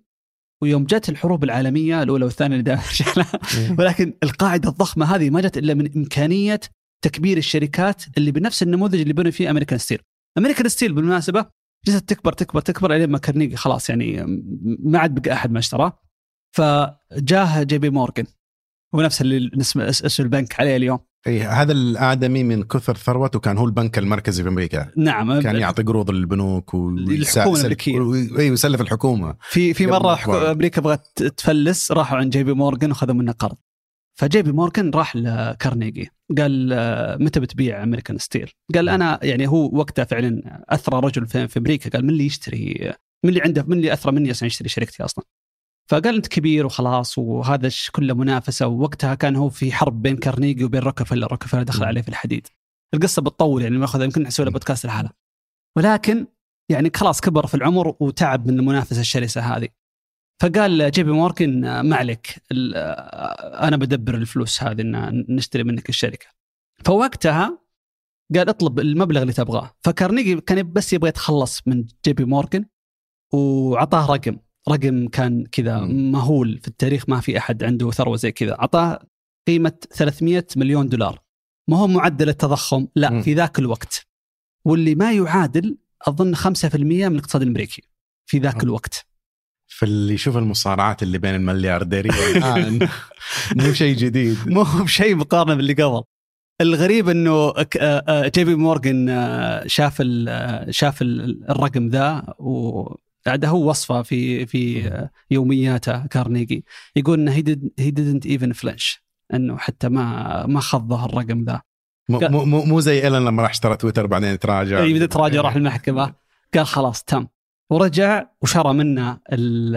ويوم جت الحروب العالمية الأولى والثانية اللي دائما مم. ولكن القاعدة الضخمة هذه ما جت إلا من إمكانية تكبير الشركات اللي بنفس النموذج اللي بنوا فيه امريكان ستيل. امريكان ستيل بالمناسبة جلست تكبر تكبر تكبر الين ما كارنيجي خلاص يعني ما عاد بقى أحد ما اشتراه. فجاه جي بي مورجان هو نفس اللي اسم البنك عليه اليوم. اي هذا الآدمي من كثر ثروته كان هو البنك المركزي في أمريكا نعم كان يعطي قروض للبنوك للحكومة الأمريكية. اي ويسلف الحكومة في في مرة. حكو- أمريكا بغت تفلس راحوا عند جي بي مورجان وخذوا منه قرض. فجي بي مورجان راح لكارنيجي قال آه، متى بتبيع امريكان ستيل؟ قال أنا يعني هو وقتها فعلا أثرى رجل في, في أمريكا قال من اللي يشتري من اللي عنده من اللي أثرى مني عشان يشتري شركتي أصلا. فقال انت كبير وخلاص وهذا كله منافسة ووقتها كان هو في حرب بين كارنيجي وبين روكفلر، روكفلر دخل. عليه في الحديد. القصة بتطول يعني ناخذ يمكن نسوي بودكاست لحالها. ولكن يعني خلاص كبر في العمر وتعب من المنافسة الشرسة هذه. فقال جيبي موركن ما عليك أنا بدبر الفلوس هذه إن نشتري منك الشركة. فوقتها قال اطلب المبلغ اللي تبغاه، فكارنيجي كان بس يبغى يتخلص من جيبي موركن وعطاه رقم، رقم كان كذا. مهول في التاريخ ما في أحد عنده ثروة زي كذا، أعطاه قيمة 300 مليون دولار. ما هو معدل التضخم، لا. في ذاك الوقت. واللي ما يعادل أظن 5% من الاقتصاد الأمريكي في ذاك مم. الوقت. فاللي يشوف المصارعات اللي بين المليارديرين الان مو شيء جديد مو بشيء مقارنة باللي قبل الغريب إنه آه، آه، جي بي مورجان آه، شاف ال- آه، شاف ال- الرقم ذا وقعد هو وصفه في في يومياته كارنيجي. يقول إنه he didn't even flinch. إنه حتى ما ما خضه الرقم ذا. مو مو مو, زي إيلون لما راح اشترى تويتر بعدين تراجع. اي بدأ تراجع راح المحكمة. قال خلاص تم. ورجع وشرى منه ال-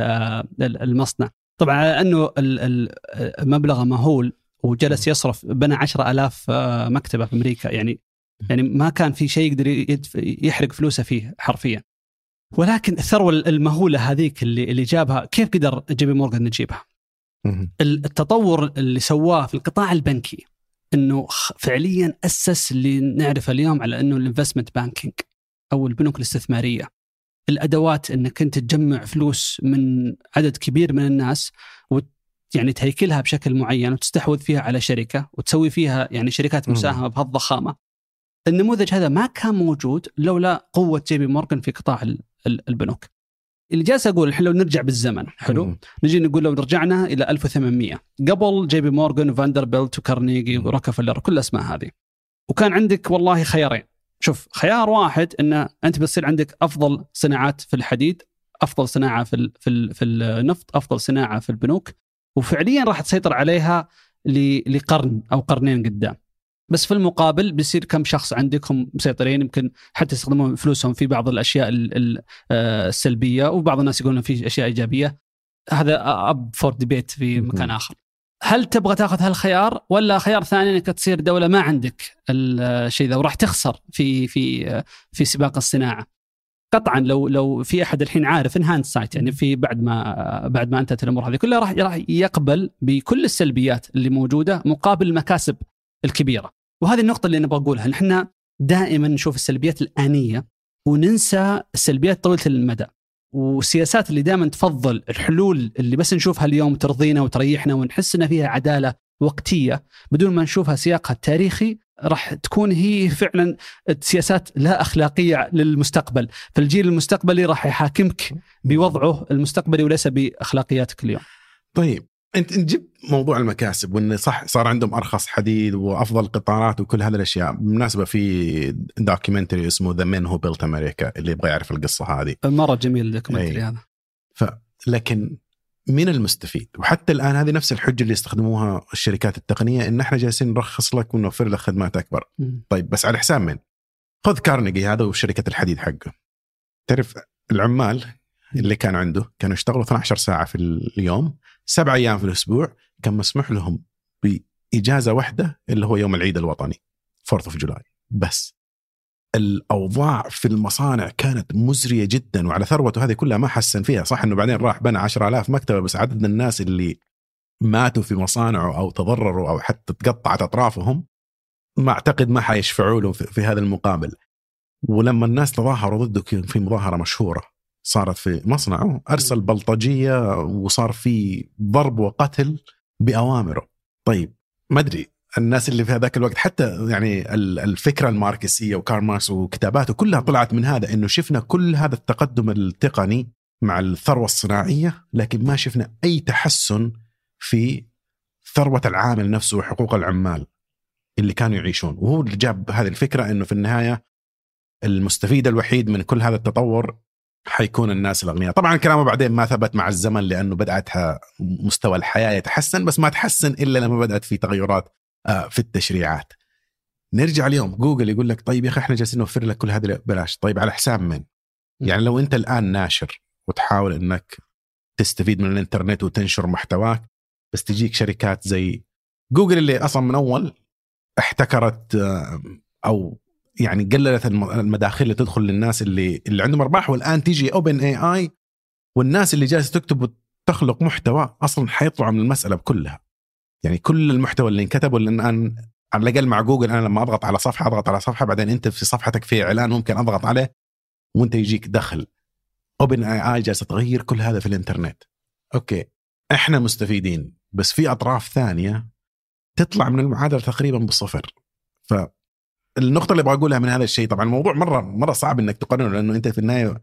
ال- المصنع. طبعا إنه ال- ال- مبلغه مهول وجلس يصرف بنى 10000 آه، مكتبة في أمريكا. يعني يعني ما كان في شيء يقدر يحرق فلوسه فيه حرفيا. ولكن الثروة المهولة هذيك اللي اللي جابها كيف قدر جي بي مورغان يجيبها؟ مم. التطور اللي سواه في القطاع البنكي إنه فعليا أسس اللي نعرفه اليوم على إنه ال investment banking أو البنوك الاستثمارية الأدوات إنك أنت تجمع فلوس من عدد كبير من الناس وت يعني تهيكلها بشكل معين وتستحوذ فيها على شركة وتسوي فيها يعني شركات. مساهمة بهالضخامة. النموذج هذا ما كان موجود لولا قوة جي بي مورغان في قطاع ال- ال- البنوك. اللي جالس أقول الحين لو نرجع بالزمن حلو؟ مم. نجي نقول لو رجعنا إلى 1800 قبل جي بي مورغان وفاندربلت وكارنيجي. وروكفلر كل الأسماء هذه وكان عندك والله خيارين شوف خيار واحد إن أنت بتصير عندك أفضل صناعات في الحديد أفضل صناعة في في في النفط أفضل صناعة في البنوك وفعليا راح تسيطر عليها لقرن أو قرنين قدام بس في المقابل بيصير كم شخص عندكم مسيطرين يمكن حتى يستخدمون فلوسهم في بعض الأشياء السلبية وبعض الناس يقولون في أشياء إيجابية. هذا up for debate في مكان آخر. هل تبغى تاخذ هالخيار ولا خيار ثاني إنك تصير دولة ما عندك الشيء ذا وراح تخسر في في في سباق الصناعة؟ قطعا لو لو في أحد الحين عارف in hindsight يعني في بعد ما بعد ما أنتهت الأمور هذه كلها راح راح يقبل بكل السلبيات اللي موجودة مقابل المكاسب الكبيرة. وهذه النقطة اللي نبغى أقولها. نحن دائما نشوف السلبيات الآنية وننسى السلبيات طويلة المدى. والسياسات اللي دائما تفضل الحلول اللي بس نشوفها اليوم ترضينا وتريحنا ونحس إن فيها عدالة وقتية بدون ما نشوفها سياقها التاريخي راح تكون هي فعلا سياسات لا أخلاقية للمستقبل، فالجيل المستقبلي راح يحاكمك بوضعه المستقبلي وليس بأخلاقياتك اليوم. طيب أنت جبت موضوع المكاسب وانه صح صار عندهم أرخص حديد وأفضل قطارات وكل هذه الاشياء، بالمناسبة في documentary اسمه The Men Who Built America اللي يبغى يعرف القصة هذه. مرة جميل ال documentary هذا. ف لكن مين المستفيد؟ وحتى الآن هذه نفس الحجة اللي يستخدموها الشركات التقنية إن إحنا جالسين نرخص لك ونوفر لك خدمات أكبر. م. طيب بس على حساب من؟ خذ كارنيجي هذا وشركة الحديد حقه. تعرف العمال اللي كان عنده كانوا يشتغلوا 12 ساعة في اليوم سبع أيام في الأسبوع كان مسموح لهم بإجازة واحدة اللي هو يوم العيد الوطني 4 of July بس الأوضاع في المصانع كانت مزرية جدا وعلى ثروته هذه كلها ما حسن فيها. صح إنه بعدين راح بنى 10000 مكتبة بس عدد الناس اللي ماتوا في مصانعه أو تضرروا أو حتى تقطعت أطرافهم ما أعتقد ما حيشفعوا له في هذا المقابل. ولما الناس تظاهروا ضده في مظاهرة مشهورة صارت في مصنعه أرسل بلطجية وصار في ضرب وقتل بأوامره. طيب ما أدري الناس اللي في هذاك الوقت حتى يعني الفكرة الماركسية وكارل ماركس وكتاباته كلها طلعت من هذا إنه شفنا كل هذا التقدم التقني مع الثروة الصناعية لكن ما شفنا أي تحسن في ثروة العامل نفسه وحقوق العمال اللي كانوا يعيشون. وهو اللي جاب هذه الفكرة إنه في النهاية المستفيد الوحيد من كل هذا التطور حيكون الناس الأغنياء. طبعا كلامه بعدين ما ثبت مع الزمن لأنه بداتها مستوى الحياة يتحسن بس ما تحسن إلا لما بدأت في تغيرات في التشريعات. نرجع اليوم. جوجل يقول لك طيب يا أخي إحنا جالسين نوفر لك كل هذا ببلاش طيب على حساب من؟ يعني لو أنت الآن ناشر وتحاول إنك تستفيد من الإنترنت وتنشر محتواك بس تجيك شركات زي جوجل اللي أصلا من أول احتكرت أو يعني قللت المداخل اللي تدخل للناس اللي اللي عندهم أرباح والآن تيجي OpenAI والناس اللي جالسة تكتب وتخلق محتوى أصلا حيطلعوا من المسألة كلها يعني كل المحتوى اللي انكتب لأن الآن على الأقل مع جوجل أنا لما أضغط على صفحة أضغط على صفحة بعدين أنت في صفحتك في إعلان ممكن أضغط عليه وأنت يجيك دخل. OpenAI جالسة تغير كل هذا في الإنترنت. okay. إحنا مستفيدين بس في أطراف ثانية تطلع من المعادلة تقريبا بصفر ف النقطة اللي أبغى اقولها من هذا الشيء طبعا الموضوع مره مرة صعب إنك تقارنه لأنه أنت في النهاية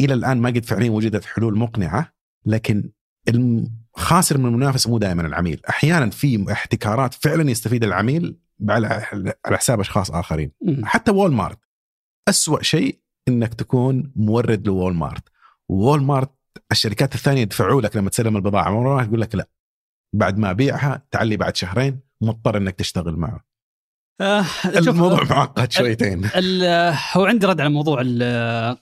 إلى الآن ما قد فعليا وجدت حلول مقنعة لكن الخاسر من المنافسه مو دائما العميل. أحيانا في احتكارات فعلا يستفيد العميل على حساب أشخاص آخرين. حتى وول مارت أسوأ شيء إنك تكون مورد لوول مارت وول مارت الشركات الثانية يدفعوا لك لما تسلم البضاعة. مرة يقول لك لا. بعد ما أبيعها تعال لي بعد شهرين مضطر إنك تشتغل معه. آه الموضوع معقد شويتين. هو عندي رد على موضوع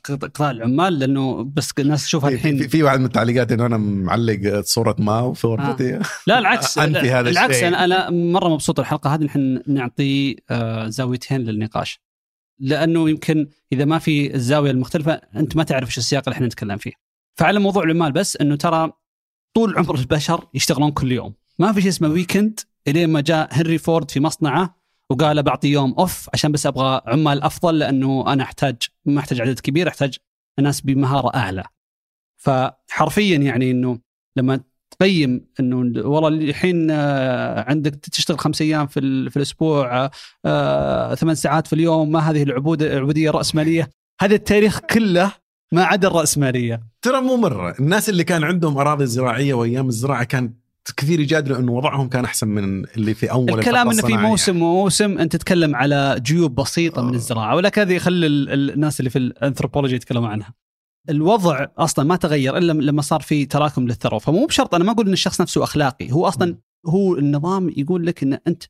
قطاع العمال لأنه بس الناس تشوفها الحين في, في واحد من التعليقات إنه أنا معلق صورة ماو في غرفتي آه. لا العكس. انفي هذا العكس الشيء. أنا أنا مرة مبسوط الحلقة هذه نحن نعطي آه زاويتين للنقاش. لأنه يمكن إذا ما في الزاوية المختلفة أنت ما تعرف إيش السياق اللي إحنا نتكلم فيه. فعلى موضوع العمال بس إنه ترى طول عمر البشر يشتغلون كل يوم. ما في شيء اسمه ويكند إلين ما جاء هنري فورد في مصنعه وقال بعطي يوم أوف عشان بس أبغى عمال أفضل لأنه أنا أحتاج ما أحتاج عدد كبير أحتاج ناس بمهارة أعلى. فحرفيا يعني إنه لما تقيم إنه والله الحين عندك تشتغل خمس أيام في, في الأسبوع ثمان ساعات في اليوم ما هذه العبوديه العبوديه الراسماليه هذا التاريخ كله ما عدا الرأسمالية. ترى مو مرة. الناس اللي كان عندهم أراضي زراعية وأيام الزراعة كان كثير يجادلوا إنه وضعهم كان أحسن من اللي في أول الكلام إنه في موسم وموسم أنت تتكلم على جيوب بسيطة من الزراعة ولكن هذه يخلي الناس اللي في الأنثروبولوجي يتكلموا عنها. الوضع أصلا ما تغير إلا لما صار في تراكم للثروة فمو بشرط أنا ما أقول إن الشخص نفسه أخلاقي هو أصلا هو النظام يقول لك إن أنت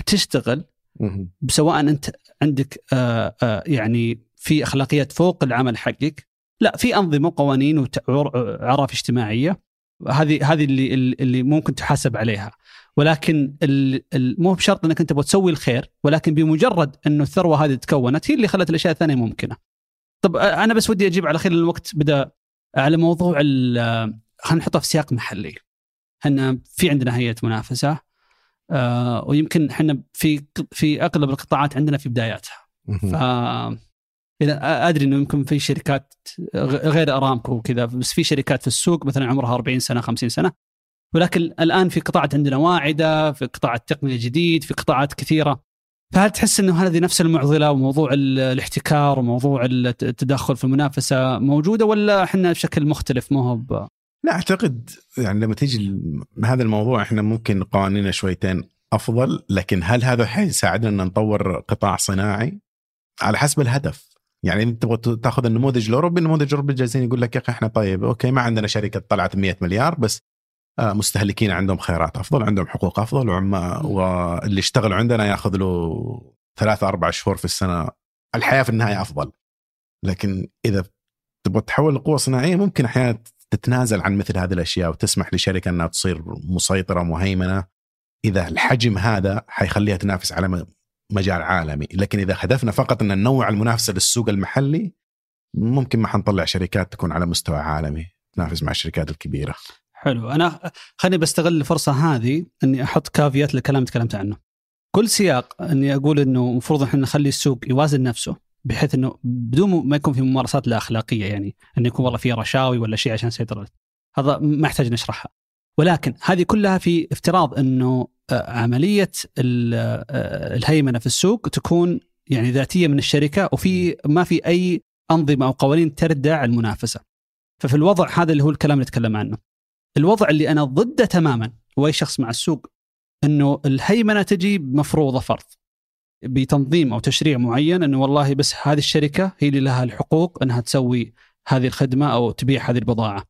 بتشتغل. سواء أنت عندك آه، آه، يعني في أخلاقيات فوق العمل حقك لا في أنظمة وقوانين وعرف اجتماعية هذه هذه اللي اللي ممكن تحاسب عليها ولكن مو بشرط إنك أنت تسوي الخير ولكن بمجرد إنه الثروة هذه تكونت هي اللي خلت الأشياء الثانية ممكنة. طب أنا بس ودي أجيب على خير الوقت بدأ على موضوع خلينا نحطه في سياق محلي. إحنا في عندنا هيئة منافسة آه، ويمكن إحنا في في أغلب القطاعات عندنا في بداياتها. ف إذا أدري إنه يمكن في شركات غير أرامكو وكذا بس في شركات في السوق مثلا عمرها 40 سنة 50 سنة. ولكن الآن في قطاعات عندنا واعدة في قطاع التقنيه الجديد في قطاعات كثيرة. فهل تحس إنه هذه نفس المعضلة وموضوع ال- الاحتكار وموضوع الت- التدخل في المنافسة موجودة ولا إحنا بشكل مختلف؟ ما هو لا أعتقد يعني لما تيجي هذا الموضوع إحنا ممكن قوانيننا شويتين أفضل لكن هل هذا حيساعدنا إن نطور قطاع صناعي؟ على حسب الهدف. يعني انت تبغى تاخذ النموذج الاوروبي النموذج الأوروبي جالسين يقول لك يا أخي إحنا طيب أوكي ما عندنا شركة طلعت 100 مليار بس آه، مستهلكين عندهم خيارات أفضل عندهم حقوق أفضل وعم واللي يشتغل عندنا يأخذ له ثلاثة أربع شهور في السنة الحياة في النهاية أفضل. لكن إذا تبغى تحول لقوة صناعية ممكن أحيانا تتنازل عن مثل هذه الأشياء وتسمح لشركة أنها تصير مسيطرة مهيمنة. إذا الحجم هذا حيخليها تنافس على مجال عالمي لكن إذا هدفنا فقط أن ننوع المنافسة للسوق المحلي ممكن ما حنطلع شركات تكون على مستوى عالمي تنافس مع الشركات الكبيرة حلو أنا خليني بستغل الفرصة هذه أني أحط كافيات للكلام اللي تكلمت عنه. كل سياق أني أقول إنه المفروض إحنا نخلي السوق يوازن نفسه بحيث إنه بدون ما يكون في ممارسات لا أخلاقية يعني إنه يكون والله في رشاوي ولا شيء عشان يسيطر هذا ما يحتاج نشرحها. ولكن هذه كلها في افتراض إنه عملية آه، الهيمنة في السوق تكون يعني ذاتية من الشركة وفي ما في أي أنظمة أو قوانين تردع المنافسة. ففي الوضع هذا اللي هو الكلام اللي نتكلم عنه. الوضع اللي أنا ضده تماما وأي شخص مع السوق إنه الهيمنة تجي مفروضة فرض بتنظيم أو تشريع معين إنه والله بس هذه الشركة هي اللي لها الحقوق إنها تسوي هذه الخدمة أو تبيع هذه البضاعة.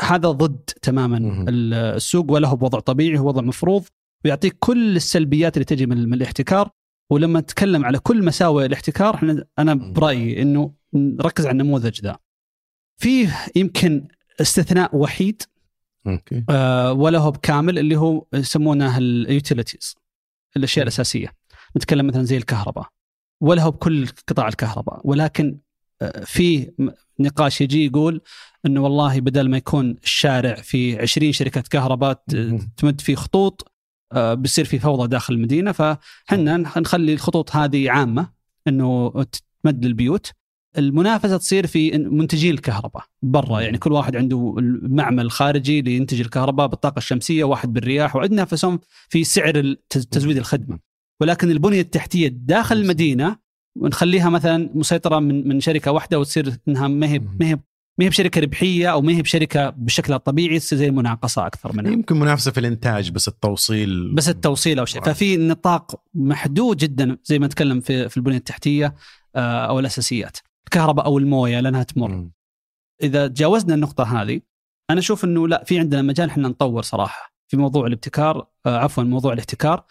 هذا ضد تماما السوق ولا هو بوضع طبيعي هو وضع مفروض ويعطيك كل السلبيات اللي تجي من من الاحتكار ولما نتكلم على كل مساوئ الاحتكار إحنا أنا. برأيي إنه نركز على النموذج ذا. فيه يمكن استثناء وحيد okay آه، ولا هو بكامل اللي هو يسمونه ال utilities الأشياء. الأساسية نتكلم مثلا زي الكهرباء ولا هو بكل قطاع الكهرباء ولكن آه، في نقاش يجي يقول إنه والله بدل ما يكون الشارع في 20 شركة كهرباء. تمد فيه خطوط بيصير في فوضى داخل المدينة فحنا نخ- نخلي الخطوط هذه عامة إنه تمد للبيوت. المنافسة تصير في منتجين الكهرباء برا يعني كل واحد عنده المعمل خارجي لينتج الكهرباء بالطاقة الشمسية واحد بالرياح ويتنافسون في سعر تزويد الخدمة. ولكن البنية التحتية داخل المدينة ونخليها مثلا مسيطرة من من شركة واحدة وتصير إنها ما هي ما هي ما هي بشركة ربحية أو ما هي بشركة بشكلها الطبيعي تصير زي المناقصة أكثر منها. يمكن منافسة في الإنتاج بس التوصيل بس التوصيل أو شيء. ففي نطاق محدود جدا زي ما نتكلم في في البنية التحتية آه، أو الأساسيات. الكهرباء أو الموية لأنها تمر. مم. إذا تجاوزنا النقطة هذه أنا أشوف إنه لا في عندنا مجال إحنا نطور صراحة. في موضوع الابتكار آه، عفوا موضوع الاحتكار.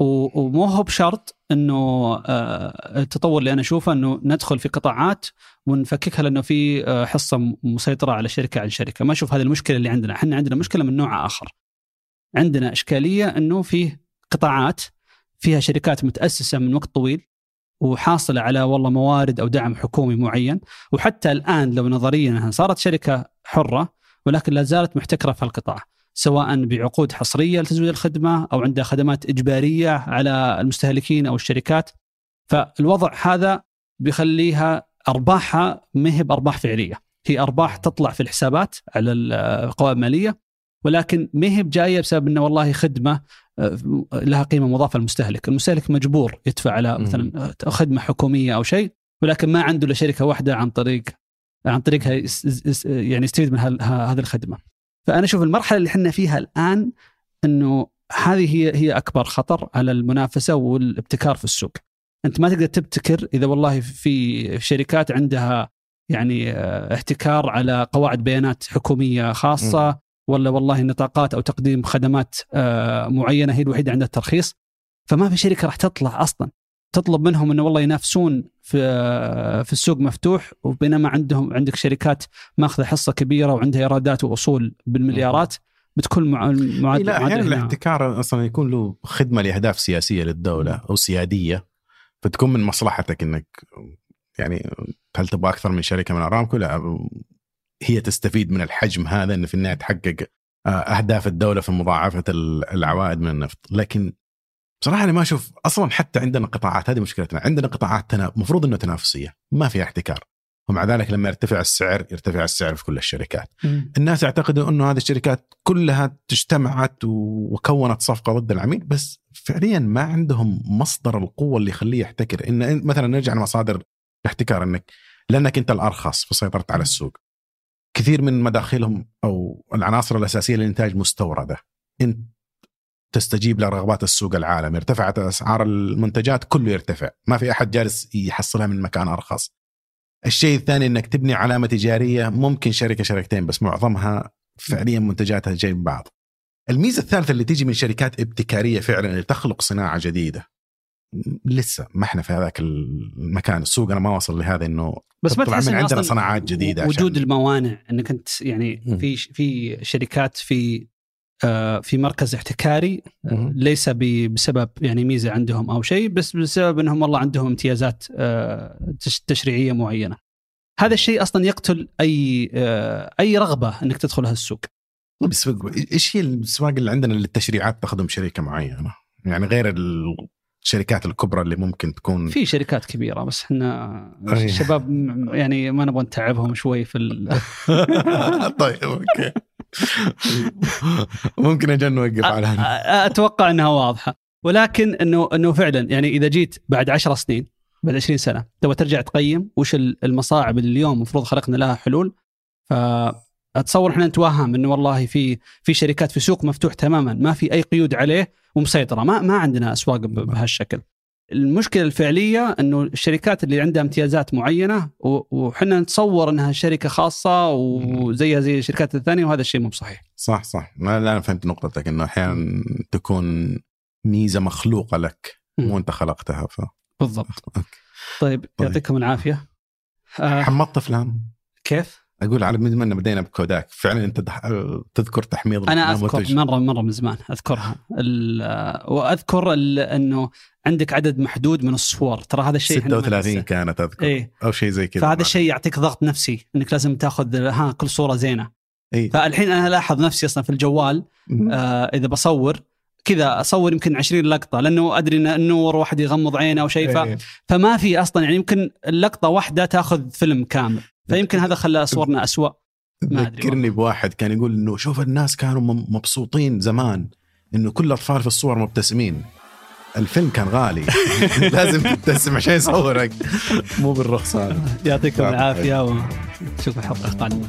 ومو هو بشرط إنه آه، التطور اللي أنا أشوفه إنه ندخل في قطاعات ونفككها لأنه في آه، حصة مسيطرة على شركة عن شركة، ما أشوف هذه المشكلة اللي عندنا، إحنا عندنا مشكلة من نوع آخر. عندنا إشكالية إنه في قطاعات فيها شركات متأسسة من وقت طويل وحاصلة على والله موارد أو دعم حكومي معين. وحتى الآن لو نظريا صارت شركة حرة ولكن لا زالت محتكرة في القطاع سواء بعقود حصرية لتزويد الخدمة أو عندها خدمات إجبارية على المستهلكين أو الشركات فالوضع هذا بيخليها أرباحها ما هي بأرباح فعلية هي أرباح تطلع في الحسابات على القوائم المالية ولكن ما هي بجاية بسبب إنه والله خدمة آه، لها قيمة مضافة للمستهلك، المستهلك مجبور يدفع على. مثلا خدمة حكومية أو شيء ولكن ما عنده إلا شركة واحدة عن طريق عن طريقها يعني يستفيد من هذه الخدمة. فأنا أشوف المرحلة اللي إحنا فيها الآن إنه هذه هي هي أكبر خطر على المنافسة والابتكار في السوق. أنت ما تقدر تبتكر إذا والله في شركات عندها يعني آه، احتكار على قواعد بيانات حكومية خاصة ولا والله نطاقات أو تقديم خدمات آه، معينة هي الوحيدة عندها الترخيص. فما في شركة راح تطلع أصلا. تطلب منهم إنه والله ينافسون في في السوق مفتوح وبينما عندهم عندك شركات ماخذة حصة كبيرة وعندها إيرادات وأصول بالمليارات بتكون مع معدل لا أحيانا. الاحتكار أصلا يكون له خدمة لأهداف سياسية للدولة أو سيادية فتكون من مصلحتك إنك يعني هل تبغى أكثر من شركة من أرامكو؟ لا هي تستفيد من الحجم هذا انه في النهاية تحقق آه، أهداف الدولة في مضاعفة ال- العوائد من النفط، لكن بصراحة أنا ما أشوف أصلا حتى عندنا قطاعات هذه مشكلتنا، عندنا قطاعات تنا... مفروض انه تنافسية، ما فيها احتكار. ومع ذلك لما يرتفع السعر يرتفع السعر في كل الشركات. الناس يعتقدوا إنه هذه الشركات كلها اجتمعت وكونت صفقة ضد العميل بس فعليا ما عندهم مصدر القوة اللي يخليه يحتكر. إن مثلا نرجع لمصادر الاحتكار إنك لأنك أنت الأرخص فسيطرت على السوق. كثير من مداخلهم أو العناصر الأساسية للانتاج مستوردة. انت تستجيب لرغبات السوق العالمي ارتفعت أسعار المنتجات كله يرتفع. ما في أحد جالس يحصلها من مكان أرخص. الشيء الثاني إنك تبني علامة تجارية ممكن شركة شركتين بس معظمها فعليا منتجاتها جاي من بعض. الميزة الثالثة اللي تيجي من شركات ابتكارية فعلا اللي تخلق صناعة جديدة. م- لسه ما إحنا في هذاك المكان. السوق أنا ما وصل لهذا إنه بس ما تحس من عندنا صناعات جديدة وجود عشان- الموانع إنك أنت يعني. في في شركات في في مركز احتكاري آه،. ليس بسبب يعني ميزة عندهم أو شيء بس بسبب إنهم والله عندهم امتيازات آه، تش- تشريعية معينة. هذا الشيء أصلا يقتل أي آه، أي رغبة إنك تدخل هالسوق. بس إيش هي الاسواق اللي عندنا اللي التشريعات تخدم شركه معينة؟ يعني غير الشركات الكبرى اللي ممكن تكون في شركات كبيرة بس إحنا. الشباب يعني ما نبغى نتعبهم شوي في ال... طيب أوكي ممكن أجل نوقف على هنا. أتوقع إنها واضحة. ولكن إنه إنه فعلا يعني إذا جيت بعد 10 سنين بعد 20 سنة تبغى ترجع تقيم وش ال- المصاعب اللي اليوم المفروض خلقنا لها حلول. فأتصور إحنا نتوهم إنه والله في في شركات في سوق مفتوح تماما ما في أي قيود عليه ومسيطرة. ما ما عندنا أسواق بهالشكل. المشكلة الفعلية إنه الشركات اللي عندها امتيازات معينة وحنا نتصور إنها شركة خاصة وزيها زي الشركات الثانية وهذا الشيء مو بصحيح. صح صح. لا أنا فهمت نقطتك إنه أحيانا تكون ميزة مخلوقة لك مو أنت خلقتها ف بالضبط. أوكي. طيب طيب. يعطيكم العافية. آه حمضت فلان كيف؟ أقول على من ما بدينا بكوداك. فعلا أنت دح... تذكر تحميض أنا أذكر مرة مرة من زمان أذكرها. ال- وأذكر ال- إنه عندك عدد محدود من الصور. ترى هذا الشيء إحنا ما 36 ننساه. كانت أذكر. إيه. أو شيء زي كذا. فهذا الشيء يعطيك ضغط نفسي إنك لازم تأخذ ها كل صورة زينة. اي فالحين أنا الاحظ نفسي أصلا في الجوال آه إذا بصور كذا أصور يمكن 20 لقطة لأنه أدري إن النور واحد يغمض عينه أو شيء ف... إيه. فما في أصلا يعني يمكن اللقطة واحدة تأخذ فيلم كامل. فيمكن هذا خلى صورنا أسوأ. ما ذكرني بواحد كان يقول إنه شوف الناس كانوا مبسوطين زمان إنه كل الاطفال في الصور مبتسمين. الفيلم كان غالي. لازم تبتسم عشان يصورك. مو بالرخص هذا يعطيكم طيب. العافية ونشوف الحلقة. القادمه